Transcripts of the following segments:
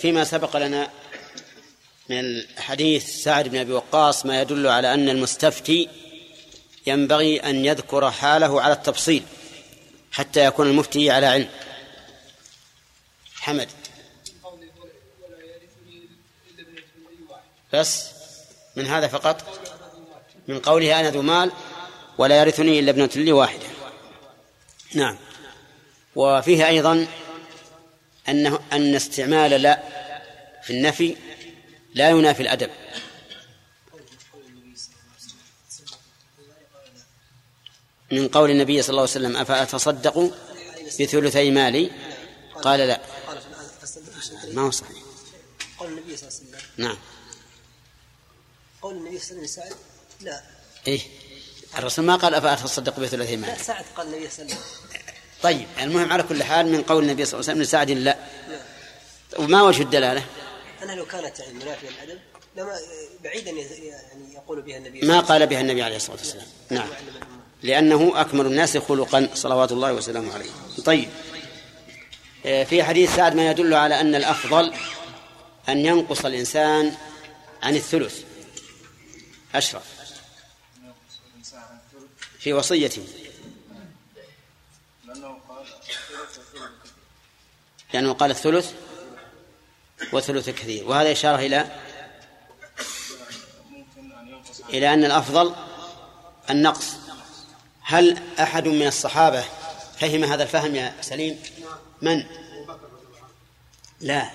فيما سبق لنا من الحديث سعد بن أبي وقاص ما يدل على أن المستفتي ينبغي أن يذكر حاله على التفصيل حتى يكون المفتي على علم. حمد. بس من هذا فقط؟ من قوله أنا ذو مال ولا يرثني إلا ابنة لي واحدة. نعم. وفيه أيضا أنه أن استعمال لا في النفي لا ينافي الأدب. من قول النبي صلى الله عليه وسلم أفأتصدق بثلثي مالي؟ قال لا. ما هو صحيح. قول النبي صلى الله عليه وسلم. نعم. قول النبي صلى الله عليه وسلم لا. إيه. الرسول ما قال أفأتصدق بثلثي مالي. لا سعد قال النبي صلى الله عليه وسلم. طيب المهم على كل حال من قول النبي صلى الله عليه وسلم لسعد لا. وما وجه الدلالة؟ أنا لو كانت يعني منافية الأدب لما بعيدا يعني يقول بها النبي ما قال بها النبي عليه الصلاة والسلام. نعم. لأنه أكمل الناس خلقا صلوات الله وسلامه عليه. طيب. في حديث سعد ما يدل على أن الأفضل أن ينقص الإنسان عن الثلث أشرف. في وصيته لأنه قال الثلث وثلث كثير. وهذا إشارة إلى إلى أن الأفضل النقص. هل أحد من الصحابة فهم هذا الفهم يا سليم؟ من؟ لا.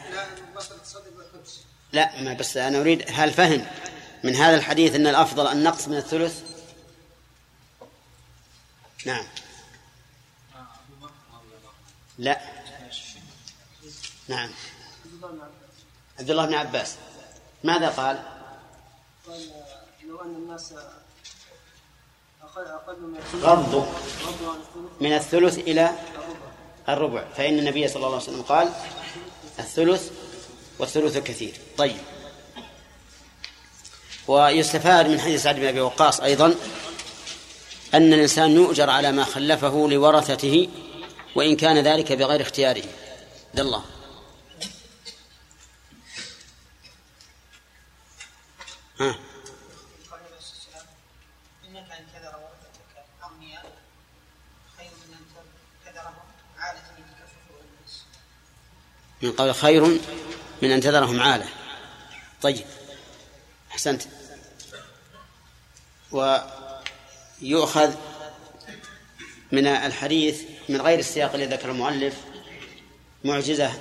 لا ما بس أنا أريد هل فهم من هذا الحديث أن الأفضل النقص من الثلث؟ نعم. لا. نعم. عبد الله بن عباس. ماذا قال؟ قال لو أن الناس غضوا من الثلث إلى الربع. فإن النبي صلى الله عليه وسلم قال الثلث والثلث كثير. طيب. ويستفاد من حديث سعد بن أبي وقاص أيضا أن الإنسان يؤجر على ما خلفه لورثته وإن كان ذلك بغير اختياره. عبد الله. من قول خير من أن تذرهم عالة. طيب. أحسنت. ويؤخذ من الحديث من غير السياق الذي ذكر المؤلف معجزة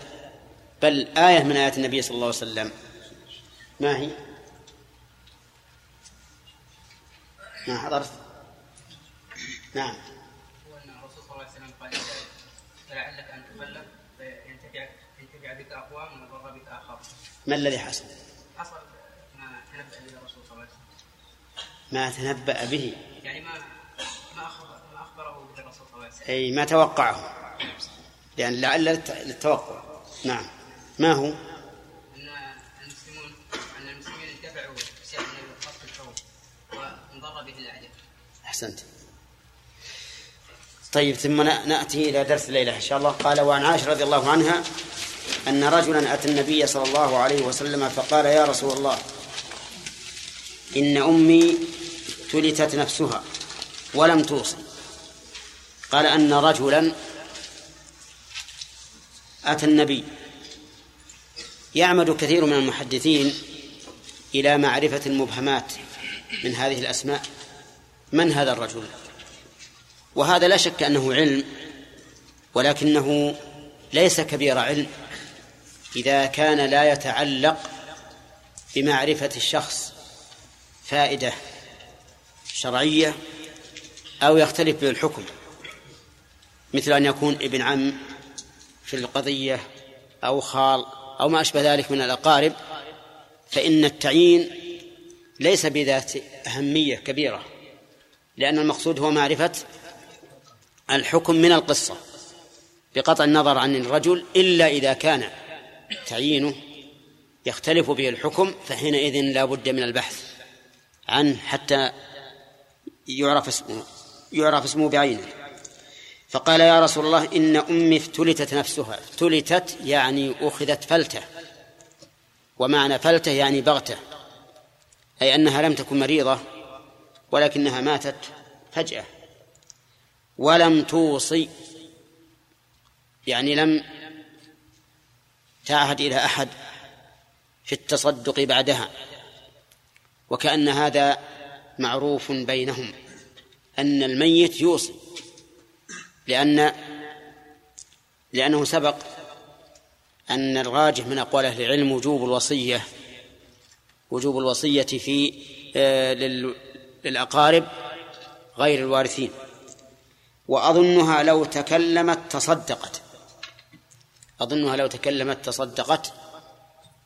بل آية من آيات النبي صلى الله عليه وسلم. ما هي؟ ما حضرت؟ نعم هو ان الرسول صلى الله عليه وسلم قال فلعلك ان تخلف فينتفع ينتفع بك اقوام ويضر بك اخر ما الذي حصل؟ حصل ما تنبأ به الرسول صلى الله عليه وسلم ما تنبأ به يعني ما ما أخبر ما اخبره به الرسول صلى الله عليه وسلم أي ما توقعه لأن لعل للتوقع نعم ما هو؟ ان المسلمون ان المسلمين انتفعوا بشيء من فصل الحروب وانضر به الاعداء أحسنت. طيب ثم نأتي إلى درس الليلة إن شاء الله. قال وعن عائشة رضي الله عنها أن رجلا أتى النبي صلى الله عليه وسلم فقال يا رسول الله إن أمي تلتت نفسها ولم توصي قال أن رجلا أتى النبي يعمد كثير من المحدثين إلى معرفة المبهمات من هذه الأسماء. من هذا الرجل؟ وهذا لا شك أنه علم ولكنه ليس كبير علم إذا كان لا يتعلق بمعرفة الشخص فائدة شرعية أو يختلف به الحكم مثل أن يكون ابن عم في القضية أو خال أو ما أشبه ذلك من الأقارب فإن التعيين ليس بذات أهمية كبيرة. لأن المقصود هو معرفة الحكم من القصة بقطع النظر عن الرجل إلا إذا كان تعيينه يختلف به الحكم فحينئذ لا بد من البحث عنه حتى يعرف اسمه يعرف اسمه بعينه. فقال يا رسول الله إن أمي افتلتت نفسها افتلتت يعني أخذت فلتة ومعنى فلتة يعني بغتة أي أنها لم تكن مريضة. ولكنها ماتت فجأة ولم توصي يعني لم تعهد إلى أحد في التصدق بعدها وكأن هذا معروف بينهم أن الميت يوصي لأن لأنه سبق أن الراجح من أقوال أهل العلم وجوب الوصية وجوب الوصية في آه، للأقارب غير الوارثين. وأظنها لو تكلمت تصدقت. أظنها لو تكلمت تصدقت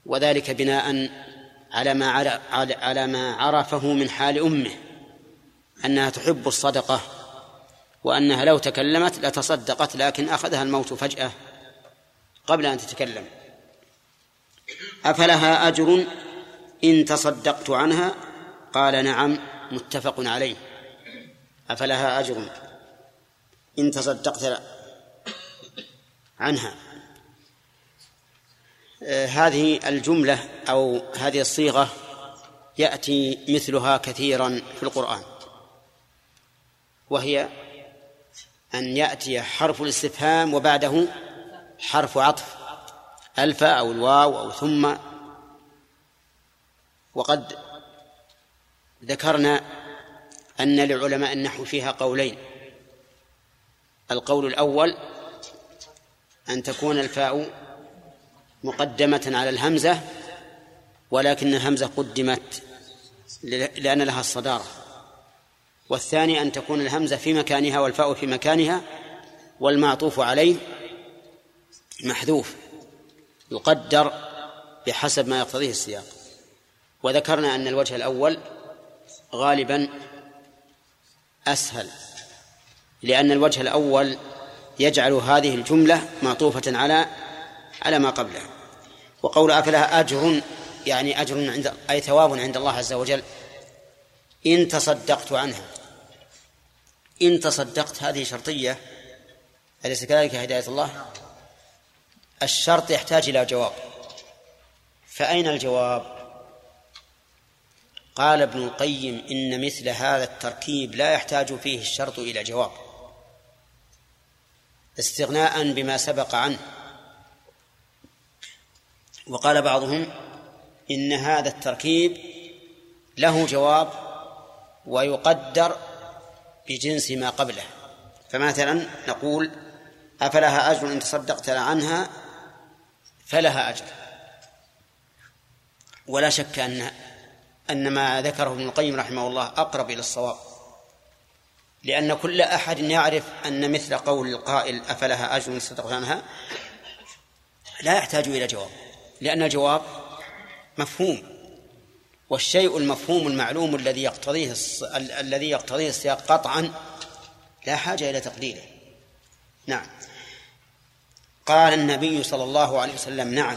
وذلك بناء على ما على ما عرفه من حال أمه أنها تحب الصدقة وأنها لو تكلمت لتصدقت لكن أخذها الموت فجأة قبل أن تتكلم. أفلها أجر إن تصدقت عنها؟ قال نعم. متفق عليه. أفلها أجر. إن تصدقت عنها. آه، هذه الجملة أو هذه الصيغة يأتي مثلها كثيرا في القرآن. وهي أن يأتي حرف الاستفهام وبعده حرف عطف. ألف أو الواو أو ثم. وقد ذكرنا أن لعلماء النحو فيها قولين. القول الأول أن تكون الفاء مقدمة على الهمزة ولكن الهمزة قدمت لأن لها الصدارة. والثاني أن تكون الهمزة في مكانها والفاء في مكانها والمعطوف عليه محذوف يقدر بحسب ما يقتضيه السياق. وذكرنا أن الوجه الأول غالبا أسهل لأن الوجه الأول يجعل هذه الجملة معطوفة على على ما قبلها. وقول أفلها أجر يعني أجر عند أي ثواب عند الله عز وجل. إن تصدقت عنها إن تصدقت هذه شرطية. أليس كذلك هداية الله؟ الشرط يحتاج إلى جواب. فأين الجواب؟ قال ابن القيم إن مثل هذا التركيب لا يحتاج فيه الشرط إلى جواب استغناء بما سبق عنه. وقال بعضهم إن هذا التركيب له جواب ويقدر بجنس ما قبله. فمثلا نقول أفلها أجر إن تصدقت عنها؟ فلها أجر. ولا شك أن أن ما ذكره ابن القيم رحمه الله أقرب إلى الصواب. لأن كل أحد يعرف أن مثل قول القائل أفلها أجر تصدقت عنها؟ لا يحتاج إلى جواب لأن الجواب مفهوم والشيء المفهوم المعلوم الذي يقتضيه الص... ال... الذي يقتضيه السياق قطعا لا حاجة إلى تقديره. نعم. قال النبي صلى الله عليه وسلم نعم.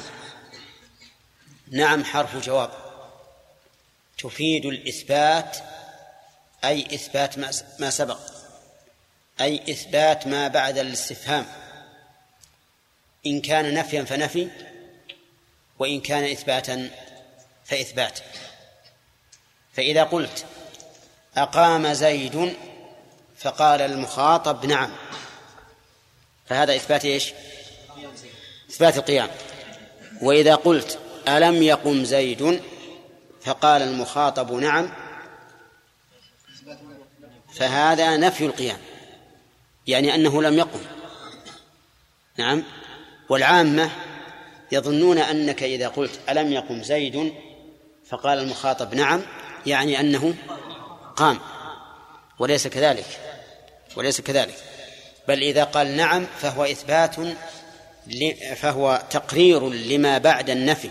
نعم حرف جواب تفيد الإثبات أي إثبات ما سبق أي إثبات ما بعد الاستفهام. إن كان نفيا فنفي وإن كان إثباتا فإثبات. فإذا قلت أقام زيد فقال المخاطب نعم. فهذا إثبات إيش؟ إثبات القيام. وإذا قلت ألم يقم زيد فقال المخاطب نعم فهذا نفي القيام يعني أنه لم يقم. نعم والعامة يظنون أنك إذا قلت ألم يقم زيد فقال المخاطب نعم يعني أنه قام وليس كذلك وليس كذلك. بل إذا قال نعم فهو إثبات فهو تقرير لما بعد النفي.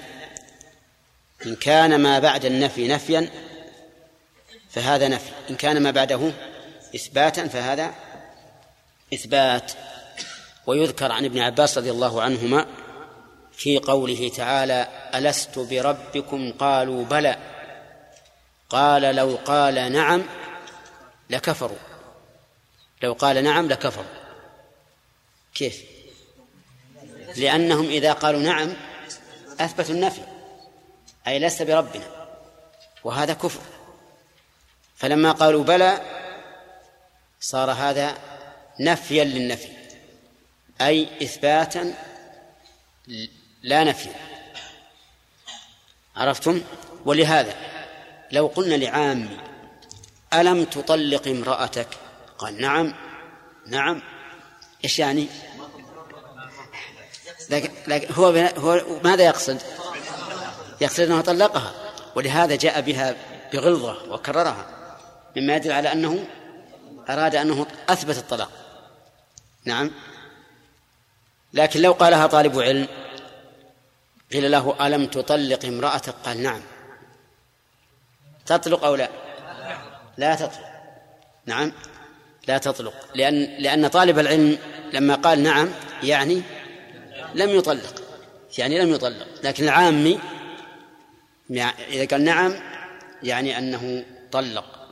إن كان ما بعد النفي نفيا فهذا نفي. إن كان ما بعده إثباتا فهذا إثبات. ويذكر عن ابن عباس رضي الله عنهما في قوله تعالى ألست بربكم؟ قالوا بلى. قال لو قال نعم لكفروا. لو قال نعم لكفروا. كيف؟ لأنهم إذا قالوا نعم أثبتوا النفي. أي لست بربنا. وهذا كفر. فلما قالوا بلى صار هذا نفيا للنفي. أي إثباتا لا نفيا عرفتم؟ ولهذا لو قلنا لعامي ألم تطلق امرأتك؟ قال نعم نعم. إيش يعني؟ لكن, لكن هو هو ماذا يقصد؟ يقصد انه طلقها. ولهذا جاء بها بغلظة وكررها مما يدل على أنه أراد أنه أثبت الطلاق. نعم. لكن لو قالها طالب علم قيل له ألم تطلق امرأتك؟ قال نعم. تطلق أو لا؟ لا تطلق. نعم. لا تطلق. لأن لأن طالب العلم لما قال نعم يعني لم يطلق. يعني لم يطلق. لكن العامي إذا قال نعم يعني أنه طلق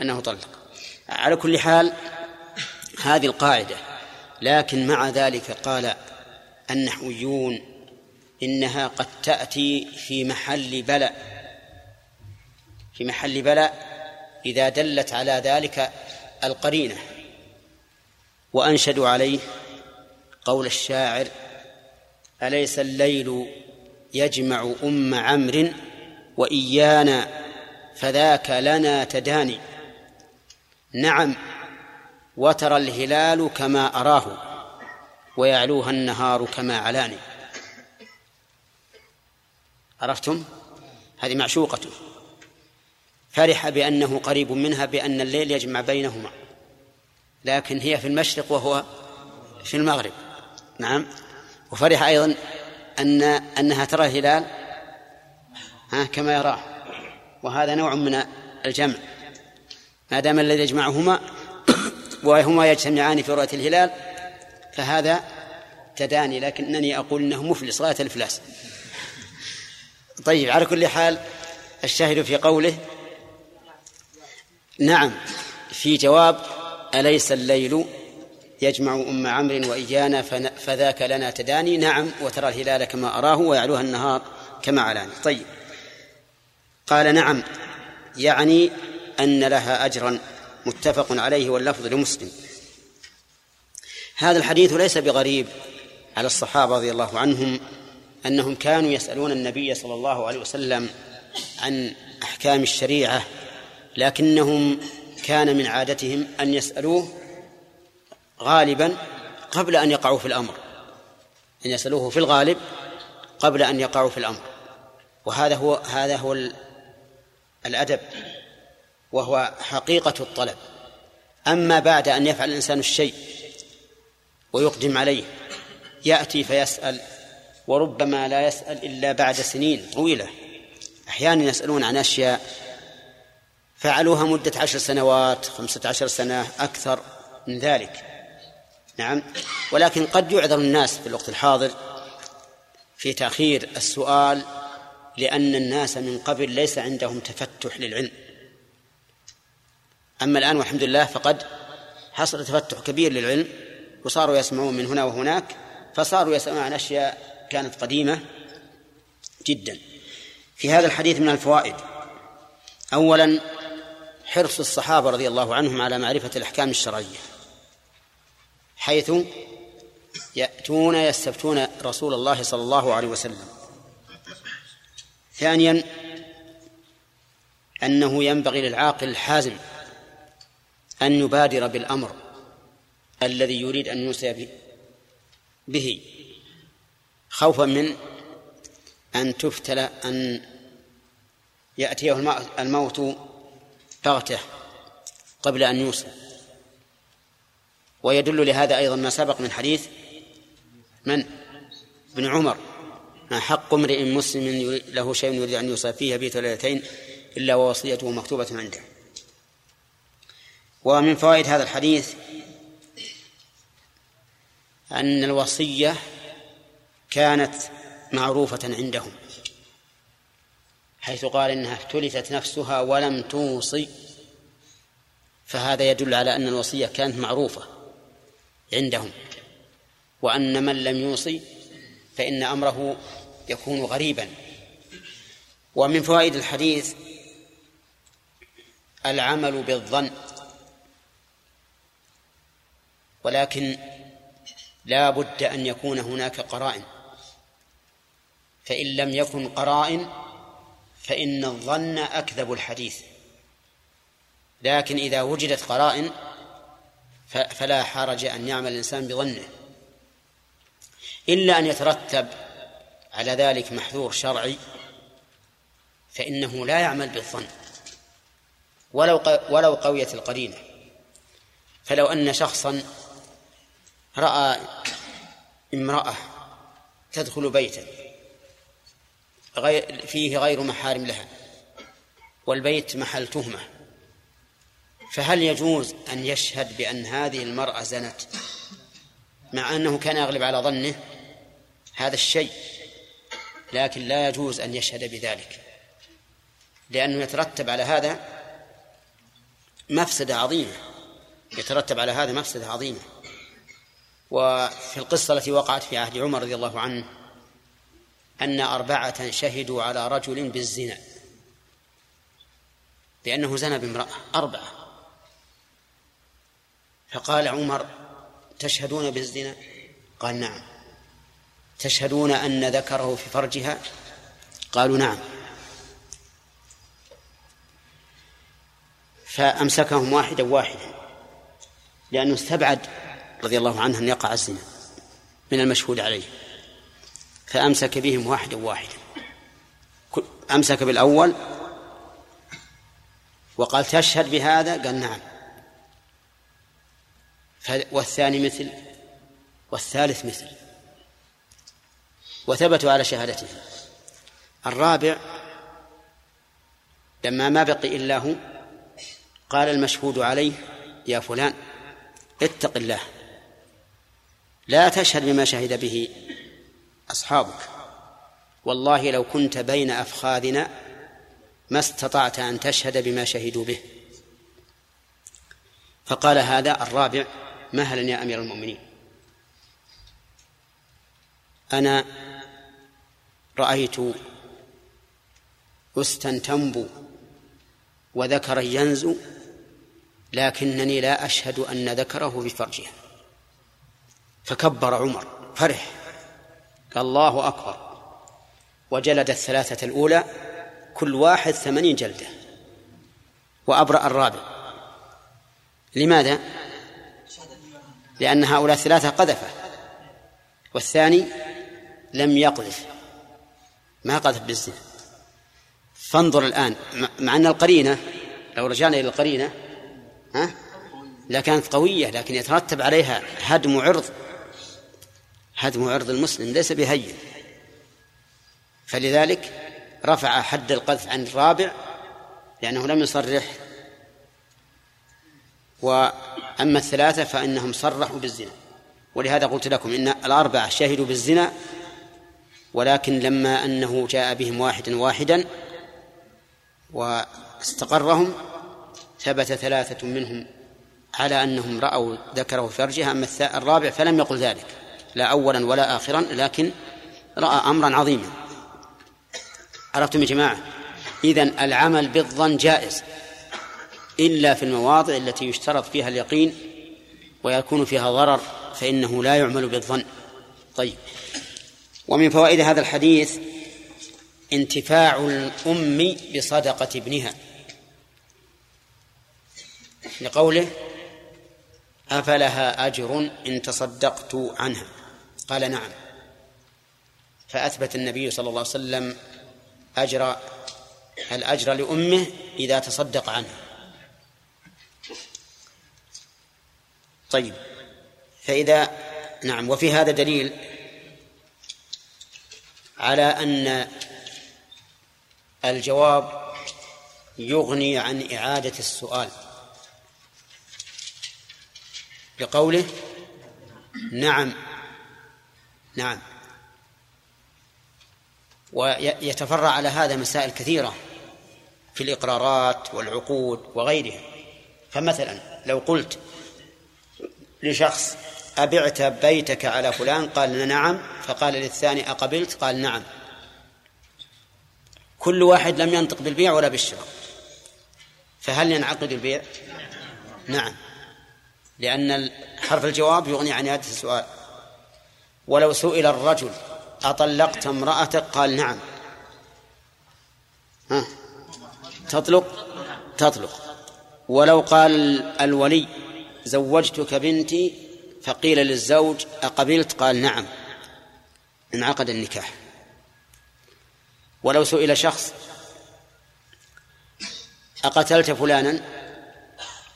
أنه طلق. على كل حال هذه القاعدة لكن مع ذلك قال النحويون إنها قد تأتي في محل بلاء في محل بلاء إذا دلت على ذلك القرينة. وأنشدوا عليه قول الشاعر أليس الليل يجمع أم عمرو وإيانا فذاك لنا تداني. نعم وترى الهلال كما أراه ويعلوها النهار كما علاني. عرفتم؟ هذه معشوقته فرح بأنه قريب منها بأن الليل يجمع بينهما. لكن هي في المشرق وهو في المغرب. نعم وفرح أيضا أن أنها ترى الهلال ها كما يراه. وهذا نوع من الجمع. ما دام الذي يجمعهما وهما يجتمعان في رؤية الهلال فهذا تداني لكنني أقول أنه مفلس غاية الإفلاس. طيب على كل حال الشاهد في قوله نعم في جواب أليس الليل يجمع أم عمرو وإيانا فذاك لنا تداني. نعم وترى الهلال كما أراه ويعلوها النهار كما علاني طيب. قال نعم يعني أن لها أجرا متفق عليه واللفظ لمسلم. هذا الحديث ليس بغريب على الصحابة رضي الله عنهم أنهم كانوا يسألون النبي صلى الله عليه وسلم عن أحكام الشريعة لكنهم كان من عادتهم أن يسألوه غالبا قبل أن يقعوا في الأمر أن يسألوه في الغالب قبل أن يقعوا في الأمر. وهذا هو هذا هو الأدب وهو حقيقة الطلب. أما بعد أن يفعل الإنسان الشيء ويقدم عليه يأتي فيسأل وربما لا يسأل إلا بعد سنين طويلة. أحيانا يسألون عن أشياء فعلوها مدة عشر سنوات خمسة عشر سنة أكثر من ذلك. نعم. ولكن قد يعذر الناس في الوقت الحاضر في تأخير السؤال لأن الناس من قبل ليس عندهم تفتح للعلم. أما الآن والحمد لله فقد حصل تفتح كبير للعلم وصاروا يسمعون من هنا وهناك فصاروا يسألون عن أشياء كانت قديمة جدا. في هذا الحديث من الفوائد. أولا حرص الصحابة رضي الله عنهم على معرفة الأحكام الشرعية. حيث يأتون يستفتون رسول الله صلى الله عليه وسلم. ثانيا أنه ينبغي للعاقل الحازم أن يبادر بالأمر الذي يريد أن يوصي به خوفا من أن تفتل أن يأتيه الموت بغتة قبل أن يوصل ويدل لهذا أيضا ما سبق من حديث من؟ ابن عمر. ما حق امرئ مسلم له شيء يريد أن يوصى فيه بيت ليلتين إلا ووصيته مكتوبة عنده. ومن فوائد هذا الحديث أن الوصية كانت معروفة عندهم حيث قال إنها افتلتت نفسها ولم توصي. فهذا يدل على أن الوصية كانت معروفة. عندهم. وأن من لم يوصي فإن أمره يكون غريبا. ومن فوائد الحديث العمل بالظن. ولكن لا بد أن يكون هناك قرائن. فإن لم يكن قرائن فإن الظن أكذب الحديث. لكن إذا وجدت قرائن فلا حرج أن يعمل الإنسان بظنه. إلا أن يترتب على ذلك محذور شرعي فإنه لا يعمل بالظن. ولو ولو قويت القرينة. فلو أن شخصا رأى امرأة تدخل بيتا غير فيه غير محارم لها والبيت محل تهمة فهل يجوز أن يشهد بأن هذه المرأة زنت مع أنه كان يغلب على ظنه؟ هذا الشيء. لكن لا يجوز أن يشهد بذلك. لأنه يترتب على هذا مفسدة عظيمة. يترتب على هذا مفسدة عظيمة. وفي القصة التي وقعت في عهد عمر رضي الله عنه أن أربعة شهدوا على رجل بالزنا. لأنه زنى بامرأة. أربعة. فقال عمر تشهدون بالزنا؟ قال نعم. تشهدون أن ذكره في فرجها؟ قالوا نعم. فأمسكهم واحدا واحدا لأنه استبعد رضي الله عنه أن يقع الزنا من المشهود عليه. فأمسك بهم واحدا واحدا. أمسك بالأول وقال تشهد بهذا؟ قال نعم. والثاني مثل والثالث مثل. وثبتوا على شهادته. الرابع لما ما بقي إلا هو قال المشهود عليه يا فلان اتق الله. لا تشهد بما شهد به أصحابك. والله لو كنت بين أفخاذنا ما استطعت أن تشهد بما شهدوا به. فقال هذا الرابع مهلا يا أمير المؤمنين؟ أنا رأيت أستا تنبو وذكرا ينزو لكنني لا أشهد أن ذكره في فرجها فكبر عمر فرح. قال الله أكبر. وجلد الثلاثة الأولى كل واحد ثمانين جلدة. وأبرأ الرابع. لماذا؟ لأن هؤلاء الثلاثة قذفة والثاني لم يقذف ما قذف بالزنا. فانظر الآن مع أن القرينة لو رجعنا إلى القرينة ها لكانت قوية لكن يترتب عليها هدم عرض هدم عرض المسلم ليس بهين. فلذلك رفع حد القذف عن الرابع لأنه لم يصرح وأما الثلاثة فإنهم صرحوا بالزنا. ولهذا قلت لكم إن الأربعة شهدوا بالزنا ولكن لما أنه جاء بهم واحدا واحدا واستقرهم ثبت ثلاثة منهم على أنهم رأوا ذكره في فرجها أما الرابع فلم يقل ذلك لا أولا ولا آخرا لكن رأى أمرا عظيما. عرفتم يا جماعة؟ إذن العمل بالظن جائز. إلا في المواضع التي يشترط فيها اليقين ويكون فيها ضرر فإنه لا يعمل بالظن. طيب. ومن فوائد هذا الحديث انتفاع الأم بصدقة ابنها. لقوله أفلها أجر إن تصدقت عنها. قال نعم. فأثبت النبي صلى الله عليه وسلم أجر الأجر لأمه إذا تصدق عنها. طيب. فإذا نعم وفي هذا دليل على أن الجواب يغني عن إعادة السؤال. بقوله نعم نعم. ويتفرع على هذا مسائل كثيرة في الإقرارات والعقود وغيرها. فمثلا لو قلت لشخص أبعت بيتك على فلان؟ قال نعم. فقال للثاني أقبلت؟ قال نعم. كل واحد لم ينطق بالبيع ولا بالشراء. فهل ينعقد البيع؟ نعم. لأن حرف الجواب يغني عن إعادة السؤال. ولو سئل الرجل أطلقت امرأتك؟ قال نعم. ها؟ تطلق؟ تطلق. ولو قال الولي زوجتك بنتي فقيل للزوج أقبلت؟ قال نعم انعقد النكاح. ولو سئل شخص أقتلت فلانا؟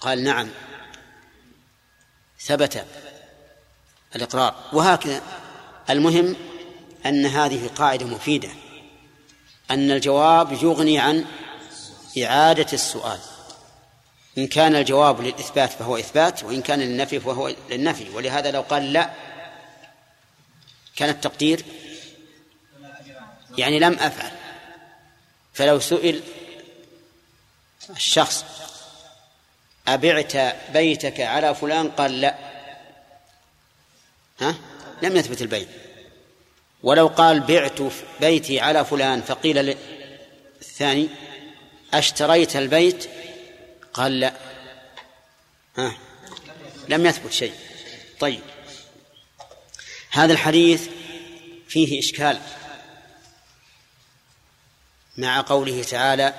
قال نعم ثبت الإقرار. وهكذا المهم أن هذه قاعدة مفيدة أن الجواب يغني عن إعادة السؤال. إن كان الجواب للإثبات فهو إثبات وإن كان للنفي فهو للنفي. ولهذا لو قال لا كان التقدير يعني لم أفعل. فلو سئل الشخص أبعت بيتك على فلان؟ قال لا. ها؟ لم يثبت البيع ولو قال بعت بيتي على فلان فقيل الثاني أشتريت البيت قال لا. ها. لم يثبت شيء. طيب. هذا الحديث فيه إشكال مع قوله تعالى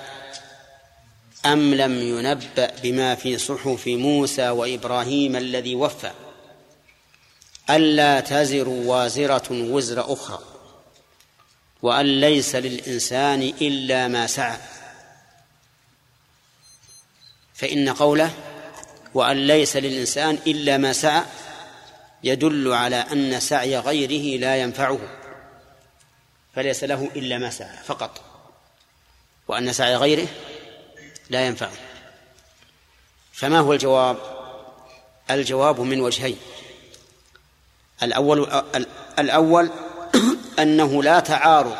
أم لم ينبأ بما في صحف موسى وإبراهيم الذي وفى؟ ألا تزر وازرة وزر أخرى وأن ليس للإنسان إلا ما سعى. فإن قوله وأن ليس للإنسان إلا ما سعى يدل على أن سعي غيره لا ينفعه فليس له إلا ما سعى فقط وأن سعي غيره لا ينفعه. فما هو الجواب؟ الجواب من وجهين. الأول الأول أنه لا تعارض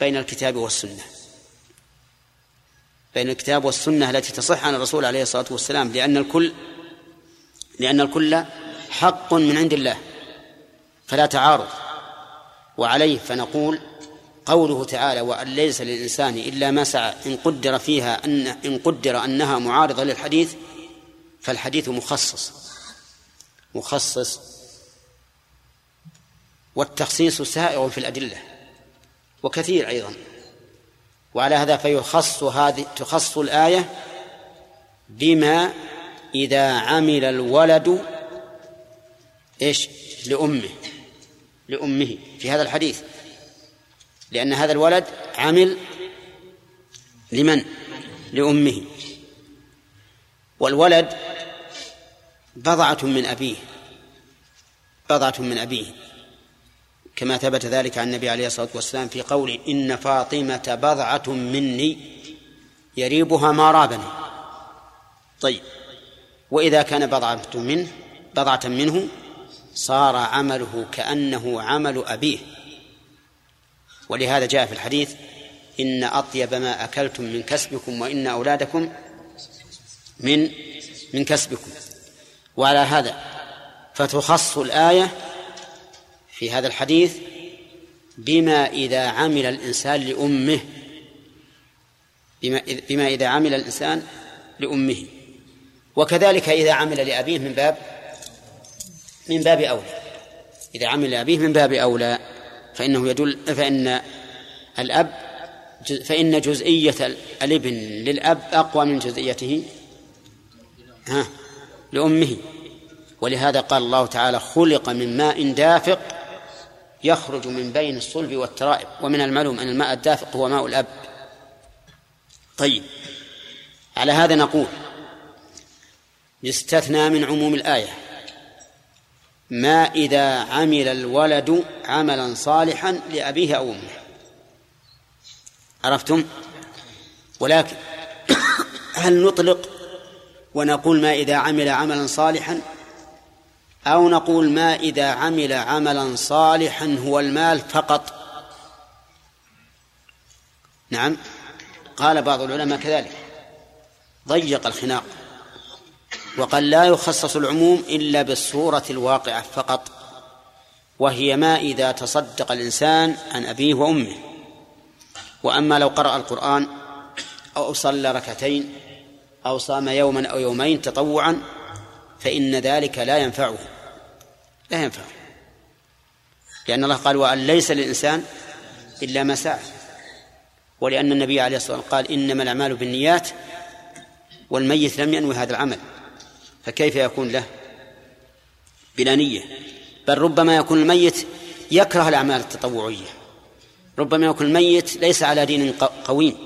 بين الكتاب والسنة. بين الكتاب والسنة التي تصح عن الرسول عليه الصلاة والسلام لأن الكل لأن الكل حق من عند الله فلا تعارض. وعليه فنقول قوله تعالى وأن ليس للإنسان إلا ما سعى إن قدر فيها أن إن قدر أنها معارضة للحديث فالحديث مخصص. مخصص. والتخصيص سائغ في الأدلة وكثير أيضا. وعلى هذا فيخص هذه تخص الآية بما إذا عمل الولد إيش؟ لأمه لأمه في هذا الحديث. لأن هذا الولد عمل لمن؟ لأمه. والولد بضعة من أبيه بضعة من أبيه. كما ثبت ذلك عن النبي عليه الصلاة والسلام في قوله إن فاطمة بضعة مني يريبها ما رابني. طيب. وإذا كان بضعة منه بضعة منه صار عمله كأنه عمل أبيه. ولهذا جاء في الحديث إن أطيب ما أكلتم من كسبكم وإن أولادكم من من كسبكم. وعلى هذا فتخص الآية في هذا الحديث بما إذا عمل الإنسان لأمه بما, بما إذا عمل الإنسان لأمه. وكذلك إذا عمل لأبيه من باب من باب أولى. إذا عمل لأبيه من باب أولى فإنه يدل فإن الأب فإن جزئية الابن للأب أقوى من جزئيته ها لأمه. ولهذا قال الله تعالى خلق من ماء دافق يخرج من بين الصلب والترائب ومن المعلوم أن الماء الدافق هو ماء الأب. طيب على هذا نقول يستثنى من عموم الآية. ما إذا عمل الولد عملا صالحا لأبيه أو أمه. عرفتم؟ ولكن هل نطلق ونقول ما إذا عمل عملا صالحا؟ أو نقول ما إذا عمل عملا صالحا هو المال فقط. نعم. قال بعض العلماء كذلك. ضيق الخناق. وقال لا يخصص العموم إلا بالصورة الواقعة فقط. وهي ما إذا تصدق الإنسان عن أبيه وأمه. وأما لو قرأ القرآن أو صلى ركعتين أو صام يوما أو يومين تطوعا فإن ذلك لا ينفعه. لا ينفعه لأن الله قال وأن ليس للإنسان إلا ما سعى. ولأن النبي عليه الصلاة والسلام قال إنما الأعمال بالنيات والميت لم ينوي هذا العمل. فكيف يكون له؟ بلا نية. بل ربما يكون الميت يكره الأعمال التطوعية. ربما يكون الميت ليس على دين قويم.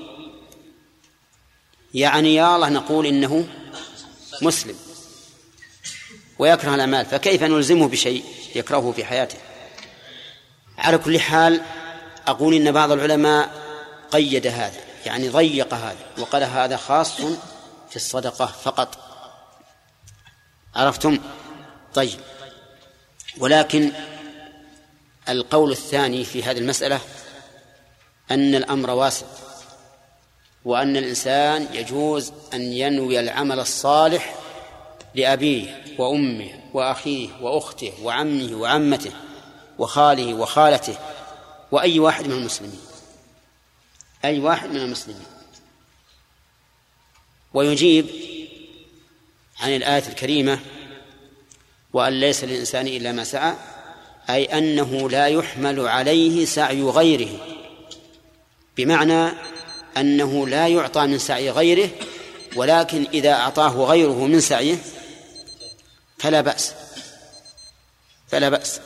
يعني يا الله نقول إنه مسلم. ويكره الأعمال فكيف نلزمه بشيء يكرهه في حياته؟ على كل حال أقول إن بعض العلماء قيد هذا يعني ضيق هذا وقال هذا خاص في الصدقة فقط. عرفتم؟ طيب. ولكن القول الثاني في هذه المسألة أن الأمر واسع وأن الإنسان يجوز أن ينوي العمل الصالح لأبيه وأمه وأخيه وأخته وعمه وعمته وخاله وخالته وأي واحد من المسلمين. أي واحد من المسلمين. ويجيب عن الآية الكريمة وأن ليس للإنسان إلا ما سعى أي أنه لا يحمل عليه سعي غيره. بمعنى أنه لا يعطى من سعي غيره ولكن إذا أعطاه غيره من سعيه فلا بأس. فلا بأس.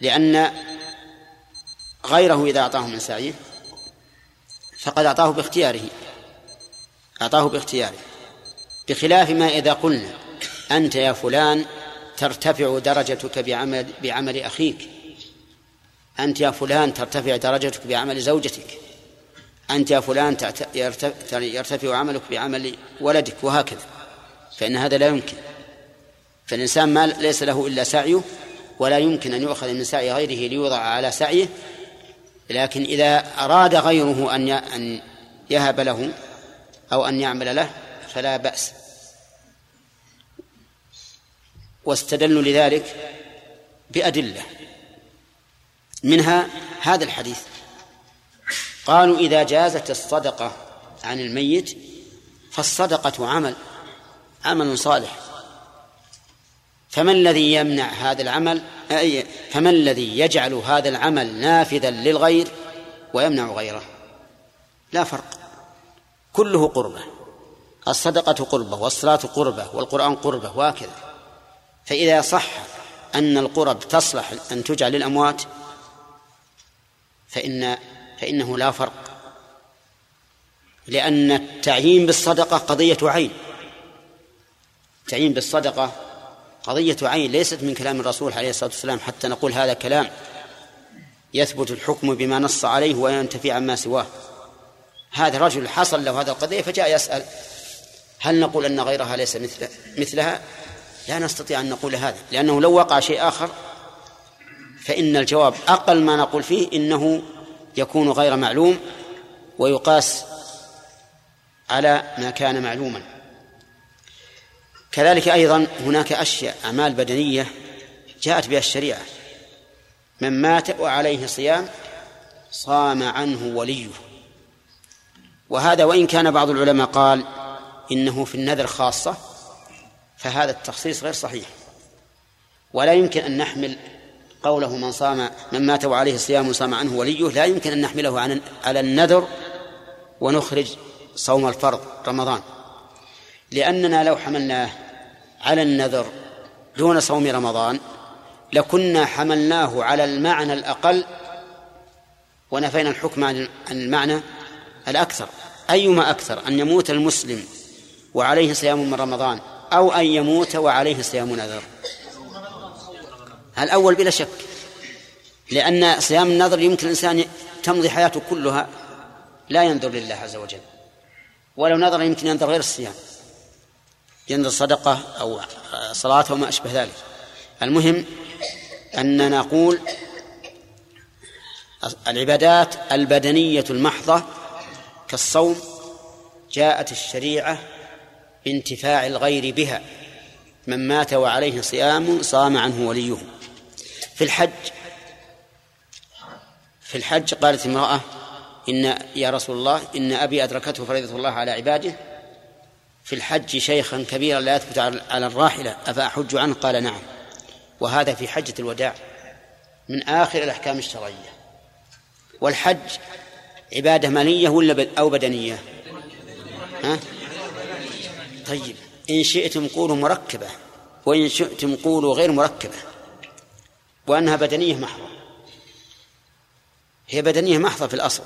لأن غيره إذا أعطاه من سعيه فقد أعطاه باختياره. أعطاه باختياره. بخلاف ما إذا قلنا أنت يا فلان ترتفع درجتك بعمل بعمل أخيك. أنت يا فلان ترتفع درجتك بعمل زوجتك. أنت يا فلان يرتفع عملك بعمل ولدك وهكذا. فإن هذا لا يمكن. فالإنسان ما ليس له إلا سعيه ولا يمكن أن يؤخذ من سعي غيره ليوضع على سعيه. لكن إذا أراد غيره أن أن يهب له أو أن يعمل له فلا بأس. واستدلوا لذلك بأدلة. منها هذا الحديث. قالوا إذا جازت الصدقة عن الميت فالصدقة عمل عمل صالح. فما الذي يمنع هذا العمل؟ أي فما الذي يجعل هذا العمل نافذا للغير ويمنع غيره؟ لا فرق. كله قربة. الصدقة قربة والصلاة قربة والقرآن قربة وهكذا. فإذا صح أن القرب تصلح أن تجعل للأموات فإن فإنه لا فرق. لأن التعيين بالصدقة قضية عين. التعيين بالصدقة قضية عين ليست من كلام الرسول عليه الصلاة والسلام حتى نقول هذا كلام يثبت الحكم بما نص عليه وينتفي عما سواه. هذا رجل حصل له هذا القضية فجاء يسأل هل نقول أن غيرها ليس مثل مثلها؟ لا نستطيع أن نقول هذا لأنه لو وقع شيء آخر فإن الجواب أقل ما نقول فيه إنه يكون غير معلوم ويقاس على ما كان معلوما. كذلك أيضا هناك أشياء أعمال بدنية جاءت بها الشريعة. من مات وعليه صيام صام عنه وليه. وهذا وإن كان بعض العلماء قال إنه في النذر خاصة فهذا التخصيص غير صحيح. ولا يمكن أن نحمل قوله من صام من مات وعليه صيام صام عنه وليه لا يمكن أن نحمله على النذر ونخرج صوم الفرض رمضان. لأننا لو حملناه على النذر دون صوم رمضان لكنا حملناه على المعنى الأقل ونفينا الحكم عن المعنى الأكثر. أيما أكثر أن يموت المسلم وعليه صيام من رمضان أو أن يموت وعليه صيام نذر. الأول بلا شك لأن صيام النذر يمكن الإنسان تمضي حياته كلها لا ينذر لله عز وجل. ولو نذر يمكن ينذر غير الصيام. ينذر صدقة أو صلاة وما أشبه ذلك. المهم أننا نقول العبادات البدنية المحضة كالصوم جاءت الشريعة بانتفاع الغير بها. من مات وعليه صيام صام عنه وليه. في الحج في الحج قالت امرأة إن يا رسول الله إن أبي أدركته فريضة الله على عباده في الحج شيخا كبيرا لا يثبت على الراحلة. أفأحج عنه؟ قال نعم. وهذا في حجة الوداع. من آخر الأحكام الشرعية. والحج عبادة مالية ولا أو بدنية؟ ها؟ طيب. إن شئتم قولوا مركبة وإن شئتم قولوا غير مركبة. وأنها بدنية محضة. هي بدنية محضة في الأصل.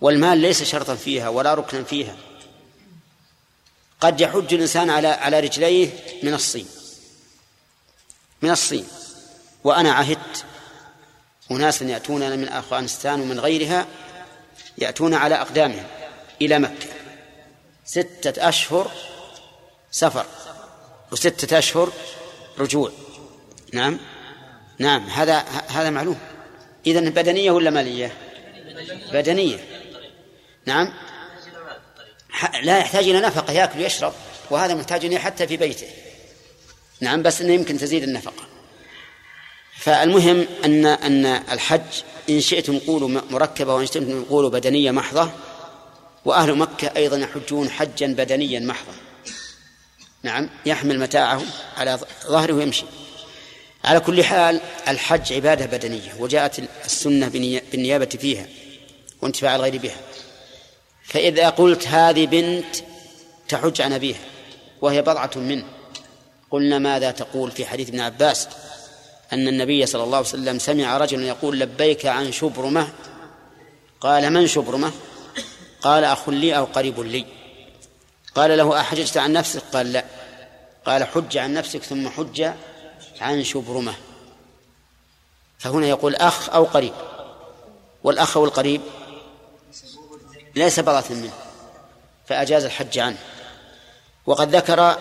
والمال ليس شرطا فيها ولا ركنا فيها. قد يحج الإنسان على على رجليه من الصين. من الصين. وأنا عهدت أناس يأتوننا من أفغانستان ومن غيرها يأتون على أقدامهم إلى مكة. ستة أشهر سفر وستة أشهر رجوع. نعم؟ نعم هذا هذا معلوم. إذن بدنية ولا مالية؟ بدنية. نعم؟ لا يحتاج إلى نفقة يأكل ويشرب وهذا محتاج إليه حتى في بيته. نعم بس إنه يمكن تزيد النفقة. فالمهم أن أن الحج إن شئتم قولوا مركبة وإن شئتم قولوا بدنية محضة وأهل مكة أيضا يحجون حجا بدنيا محضا. نعم يحمل متاعه على ظهره ويمشي. على كل حال الحج عبادة بدنية وجاءت السنة بالنيابة فيها وانتفاع الغير بها. فإذا قلت هذه بنت تحج عن أبيها وهي بضعة منه. قلنا ماذا تقول في حديث ابن عباس؟ أن النبي صلى الله عليه وسلم سمع رجلا يقول لبيك عن شبرمة. قال من شبرمة؟ قال أخ لي أو قريب لي. قال له أحججت عن نفسك؟ قال لا. قال حج عن نفسك ثم حج عن شبرمة. فهنا يقول أخ أو قريب والأخ والقريب ليس بضعة منه فأجاز الحج عنه. وقد ذكر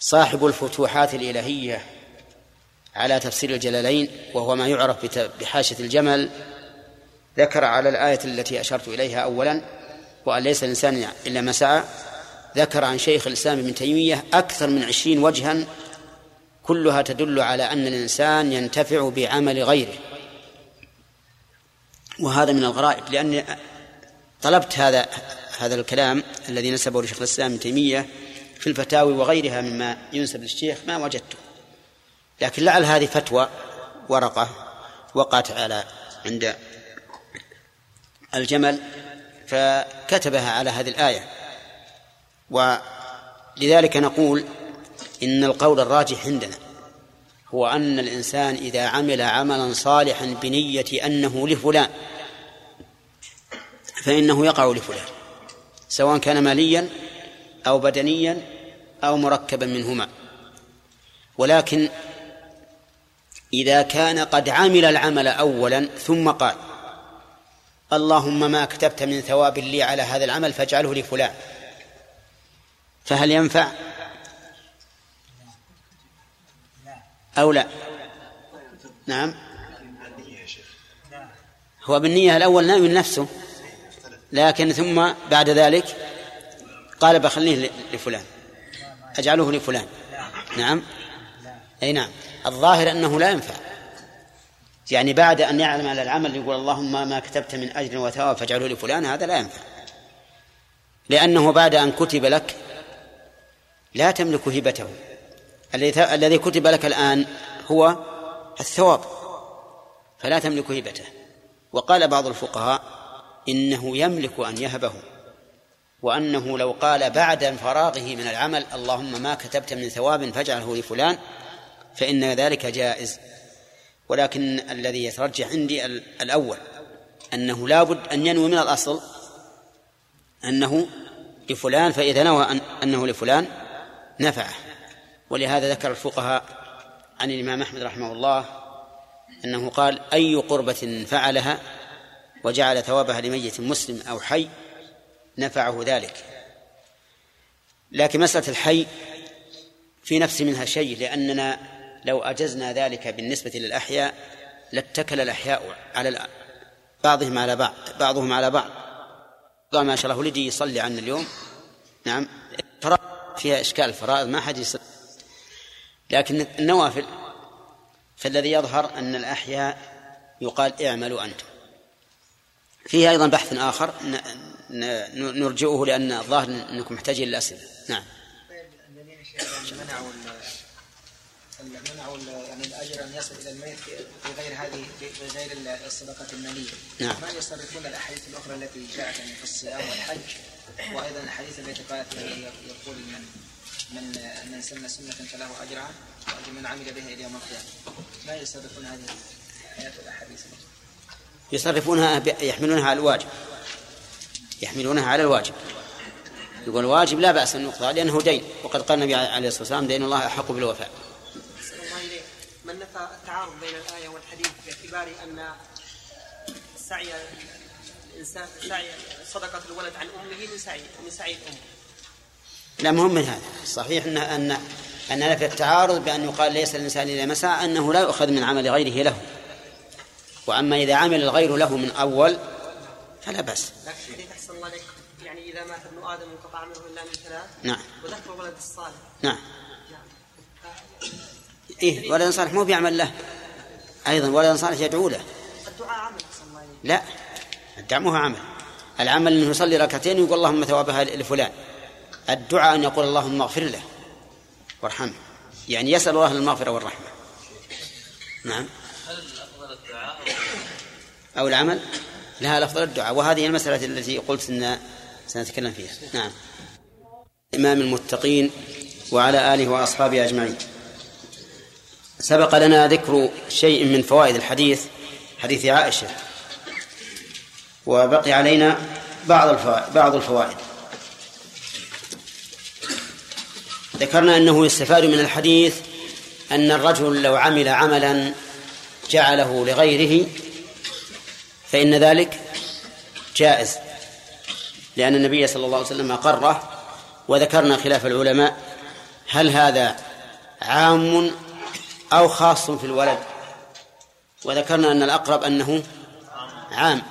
صاحب الفتوحات الإلهية على تفسير الجلالين وهو ما يعرف بحاشة الجمل ذكر على الآية التي أشرت إليها أولا وأن ليس الإنسان إلا ما سعى. ذكر عن شيخ الإسلام ابن تيمية أكثر من عشرين وجها كلها تدل على أن الإنسان ينتفع بعمل غيره. وهذا من الغرائب لأني طلبت هذا هذا الكلام الذي نسبه لشيخ الإسلام ابن تيمية في الفتاوي وغيرها مما ينسب للشيخ ما وجدته. لكن لعل هذه فتوى ورقة وقعت على عند الجمل فكتبها على هذه الآية. ولذلك نقول إن القول الراجح عندنا. هو أن الإنسان إذا عمل عملا صالحا بنية أنه لفلان فإنه يقع لفلان سواء كان ماليا أو بدنيا أو مركبا منهما. ولكن إذا كان قد عمل العمل أولا ثم قال اللهم ما كتبت من ثواب لي على هذا العمل فاجعله لفلان فهل ينفع؟ أو لا؟ نعم. هو بالنية الأول ناوي نفسه لكن ثم بعد ذلك قال بخليه لفلان. أجعله لفلان. نعم. أي نعم. الظاهر أنه لا ينفع. يعني بعد أن يعلم على العمل يقول اللهم ما كتبت من أجر وثواب فاجعله لفلان هذا لا ينفع. لأنه بعد أن كتب لك لا تملك هبته. الذي كتب لك الآن هو الثواب فلا تملك هبته. وقال بعض الفقهاء إنه يملك أن يهبه وأنه لو قال بعد فراغه من العمل اللهم ما كتبت من ثواب فاجعله لفلان فإن ذلك جائز. ولكن الذي يترجح عندي الأول أنه لا بد أن ينوي من الأصل أنه لفلان فإذا نوى أنه لفلان نفعه. ولهذا ذكر الفقهاء عن الإمام أحمد رحمه الله أنه قال أي قربة فعلها وجعل ثوابها لميت مسلم أو حي نفعه ذلك. لكن مسألة الحي في نفس منها شيء لأننا لو أجزنا ذلك بالنسبة للأحياء لاتكل الأحياء على بعضهم على بعض بعضهم على بعض. قال ما شاء الله ولدي يصلي عنا اليوم. نعم. فيها إشكال الفرائض ما حد يصلي. لكن النوافل فالذي يظهر أن الأحياء يقال اعملوا أنتم فيه أيضا بحث آخر نرجئه لأن الظاهر أنكم محتاجين للأسئلة نعم منعوا منعوا يعني الاجر ان يصل إلى الميت في في غير هذه في غير الصدقه الماليه. نعم. ما يصرفون الأحاديث الأخرى التي جاءت يعني في الصيام والحج وأيضا الحديث التي قالت يقول من من سن سنة فله اجرها وأجر من عمل بها إلى يوم القيامة. ما يصرفون هذه الآيات والاحاديث الأخرى. يصرفونها يحملونها على الواجب. يحملونها على الواجب. يقول الواجب لا بأس أن يقضى لأنه دين. وقد قال النبي عليه الصلاة والسلام دين الله أحق بالوفاء. من نفى التعارض بين الآية والحديث باعتبار أن سعي الإنسان سعي صدقة الولد عن أمه من سعي من سعي الأم. لا مهم من هذا. صحيح أن أن أن نفي التعارض بأن يقال ليس الإنسان إذا مسعى أنه لا يؤخذ من عمل غيره له. وأما إذا عمل الغير له من أول فلا بأس. لكن أحسن الله يعني إذا مات ابن آدم انقطع منه إلا من ثلاث نعم. وذكر ولد الصالح. نعم. نعم. إيه ولد صالح مو بيعمل له. أيضا ولد صالح يدعو له. الدعاء عمل لا الدعم هو عمل. العمل إنه يصلي ركعتين ويقول اللهم ثوابها لفلان. الدعاء أن يقول اللهم اغفر له وارحمه. يعني يسأل الله المغفرة والرحمة. نعم. هل الدعاء أو العمل؟ لها الافضل الدعاء. وهذه المسألة التي قلت إن سنتكلم فيها. نعم. إمام المتقين وعلى آله وأصحابه أجمعين. سبق لنا ذكر شيء من فوائد الحديث حديث عائشة. وبقي علينا بعض بعض الفوائد. ذكرنا أنه يستفاد من الحديث أن الرجل لو عمل عملا جعله لغيره فإن ذلك جائز لأن النبي صلى الله عليه وسلم أقره وذكرنا خلاف العلماء هل هذا عام أو خاص في الولد وذكرنا أن الأقرب أنه عام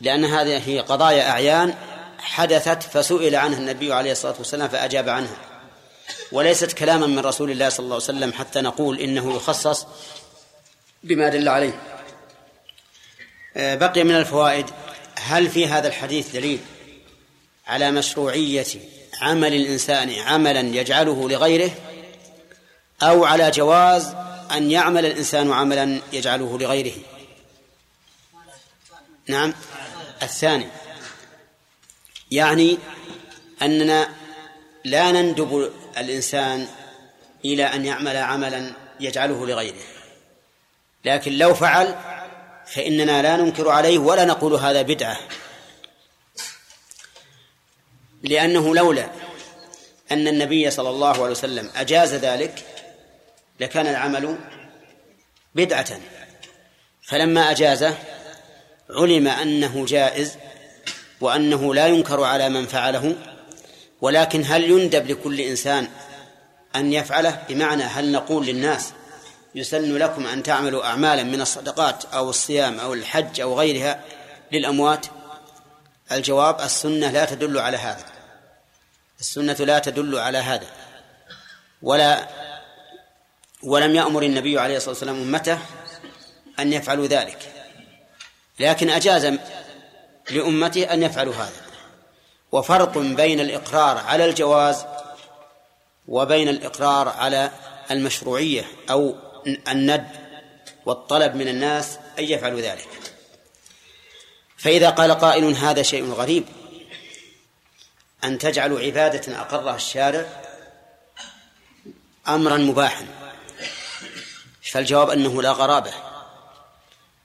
لأن هذه قضايا أعيان حدثت فسئل عنها النبي عليه الصلاة والسلام فأجاب عنها. وليست كلاما من رسول الله صلى الله عليه وسلم حتى نقول إنه يخصص بما دل عليه. آه، بقي من الفوائد هل في هذا الحديث دليل على مشروعية عمل الإنسان عملا يجعله لغيره أو على جواز أن يعمل الإنسان عملا يجعله لغيره؟ نعم. الثاني يعني أننا لا نندب الإنسان إلى أن يعمل عملا يجعله لغيره. لكن لو فعل فإننا لا ننكر عليه ولا نقول هذا بدعة. لأنه لولا أن النبي صلى الله عليه وسلم أجاز ذلك لكان العمل بدعة. فلما أجازه علم أنه جائز وأنه لا ينكر على من فعله. ولكن هل يندب لكل إنسان أن يفعله؟ بمعنى هل نقول للناس يسن لكم أن تعملوا أعمالا من الصدقات أو الصيام أو الحج أو غيرها للأموات؟ الجواب السنة لا تدل على هذا. السنة لا تدل على هذا. ولا ولم يأمر النبي عليه الصلاة والسلام أمته أن يفعلوا ذلك. لكن أجاز لأمته أن يفعلوا هذا. وفرق بين الإقرار على الجواز وبين الإقرار على المشروعية أو الند والطلب من الناس أن يفعلوا ذلك. فإذا قال قائل هذا شيء غريب أن تجعلوا عبادة أقرها الشارع أمرا مباحا. فالجواب أنه لا غرابة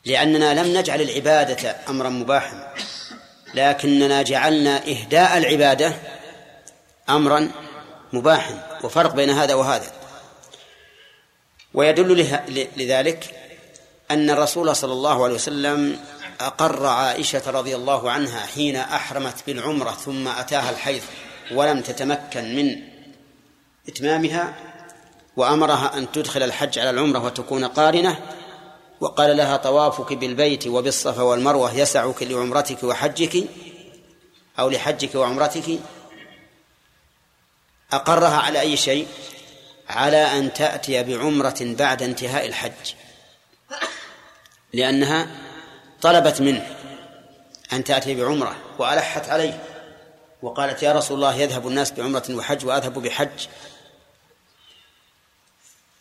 لأننا لم نجعل العبادة أمرا مباحا. لكننا جعلنا إهداء العبادة أمرا مباحا وفرق بين هذا وهذا. ويدل لذلك أن الرسول صلى الله عليه وسلم أقر عائشة رضي الله عنها حين أحرمت بالعمرة ثم أتاها الحيض ولم تتمكن من إتمامها وأمرها أن تدخل الحج على العمرة وتكون قارنة وقال لها طوافك بالبيت وبالصفا والمروة يسعك لعمرتك وحجك أو لحجك وعمرتك. أقرها على أي شيء؟ على أن تأتي بعمرة بعد انتهاء الحج. لأنها طلبت منه أن تأتي بعمرة وألحت عليه وقالت يا رسول الله يذهب الناس بعمرة وحج وأذهب بحج.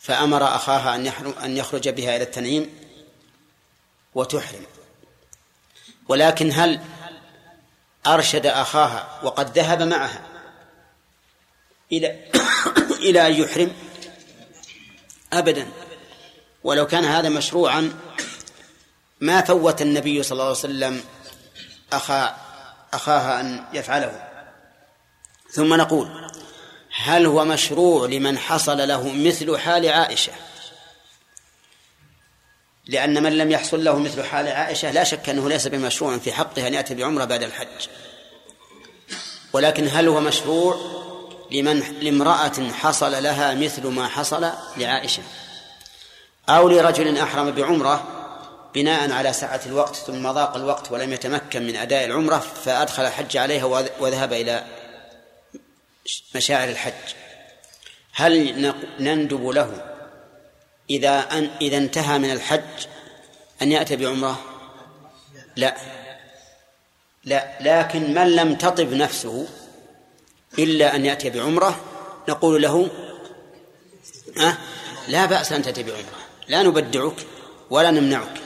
فأمر أخاها أن يخرج بها إلى التنعيم. وتحرم. ولكن هل أرشد أخاها وقد ذهب معها إلى إلى أن يحرم؟ أبدا. ولو كان هذا مشروعا ما فوت النبي صلى الله عليه وسلم أخا أخاها أن يفعله. ثم نقول هل هو مشروع لمن حصل له مثل حال عائشة؟ لأن من لم يحصل له مثل حال عائشة لا شك أنه ليس بمشروع في حقه أن يأتي بعمرة بعد الحج. ولكن هل هو مشروع لمن لامرأة حصل لها مثل ما حصل لعائشة؟ أو لرجل أحرم بعمرة بناء على سعة الوقت ثم ضاق الوقت ولم يتمكن من أداء العمرة فأدخل الحج عليها وذهب إلى مشاعر الحج. هل نندب له إذا أن إذا انتهى من الحج أن يأتي بعمرة؟ لا. لا. لكن من لم تطب نفسه إلا أن يأتي بعمرة نقول له أه لا بأس أن تأتي بعمرة. لا نبدعك ولا نمنعك.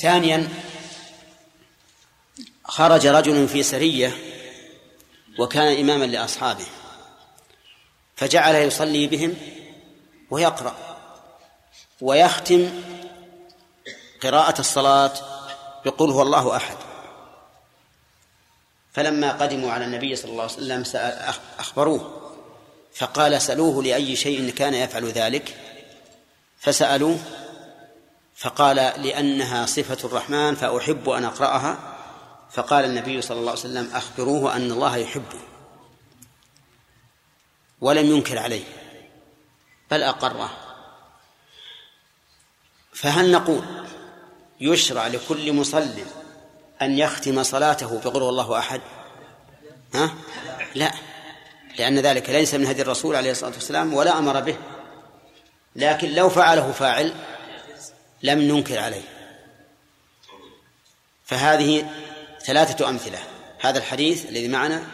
ثانيا خرج رجل في سرية وكان إماما لأصحابه فجعل يصلي بهم. ويقرأ ويختم قراءة الصلاة بقول هو الله أحد. فلما قدموا على النبي صلى الله عليه وسلم سأل أخبروه فقال سألوه لأي شيء كان يفعل ذلك؟ فسألوه فقال لأنها صفة الرحمن فأحب أن أقرأها. فقال النبي صلى الله عليه وسلم أخبروه أن الله يحبه ولم ينكر عليه. بل أقره. فهل نقول يشرع لكل مصل أن يختم صلاته بقول الله أحد؟ ها؟ لا. لأن ذلك ليس من هدي الرسول عليه الصلاة والسلام ولا أمر به. لكن لو فعله فاعل لم ننكر عليه. فهذه ثلاثة أمثلة. هذا الحديث الذي معنا